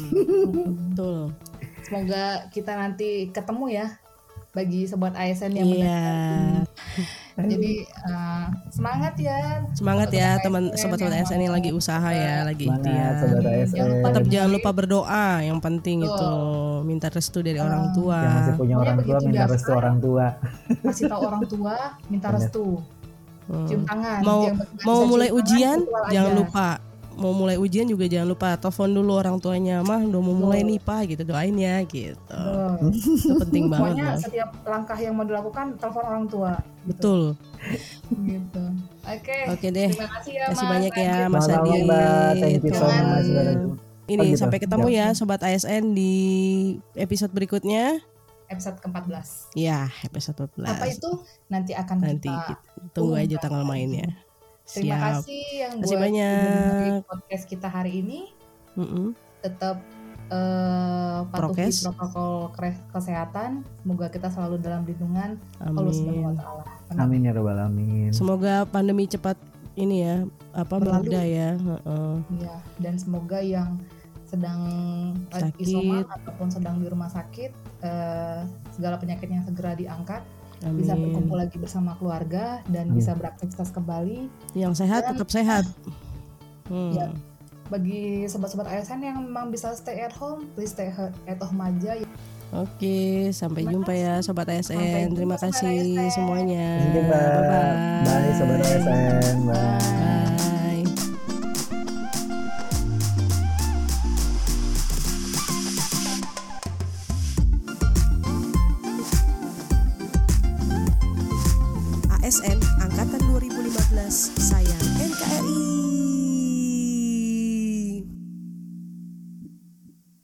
Betul. Semoga kita nanti ketemu ya bagi sobat ASN yang Iya. mendengarkan. Jadi uh, semangat ya. Semangat ya teman Sobat sobat-sobat ASN ASN yang yang lagi usaha ya, lagi ikhtiar. lupa Tetap jangan lupa berdoa, yang penting itu minta restu dari Ah, orang tua. Yang masih punya orang tua minta restu orang tua. Kasih tahu orang tua, minta restu, Hmm. cium tangan. Mau- Mau mulai tangan, ujian, jangan aja. lupa. Mau mulai ujian juga jangan lupa telepon dulu orang tuanya, mah udah mau mulai nih pak, gitu doain ya, gitu. Betul. Itu penting banget Pokoknya loh. setiap langkah yang mau dilakukan telepon orang tua. Gitu. Betul. Gitu. Oke. Oke deh. Terima kasih ya Terima kasih banyak ya. Mas Adi. Mbak, thank you so Jangan- much. Mbak. Ini Oh, gitu. sampai ketemu Ya. sobat ASN di episode berikutnya. Episode ke-14. Ya, episode 14. Apa itu? Nanti akan Nanti kita kita tunggu aja tanggal mainnya. Terima Siap. kasih yang Kasih buat banyak. dengerin podcast kita hari ini. Mm-mm. Tetap eh, patuhi Prokes. protokol kesehatan. Semoga kita selalu dalam lindungan Allah Subhanahu wa Amin. taala. Amin ya robbal alamin. Semoga pandemi cepat ini ya apa Berlalu. mereda ya. Heeh. Iya, dan semoga yang sedang Sakit. isoman ataupun sedang di rumah sakit eh, segala penyakitnya segera diangkat, bisa berkumpul Amin. lagi bersama keluarga dan Amin. bisa beraktivitas kembali. Yang sehat Dan- tetap sehat. Hmm. Ya. Bagi sobat-sobat ASN yang memang bisa stay at home, please stay at home aja. Oke, sampai Terima jumpa ya sobat Sampai ASN. jumpa, Terima Sobat kasih ASN. semuanya. Mbak. Bye-bye. Bye sobat ASN. Bye. Bye.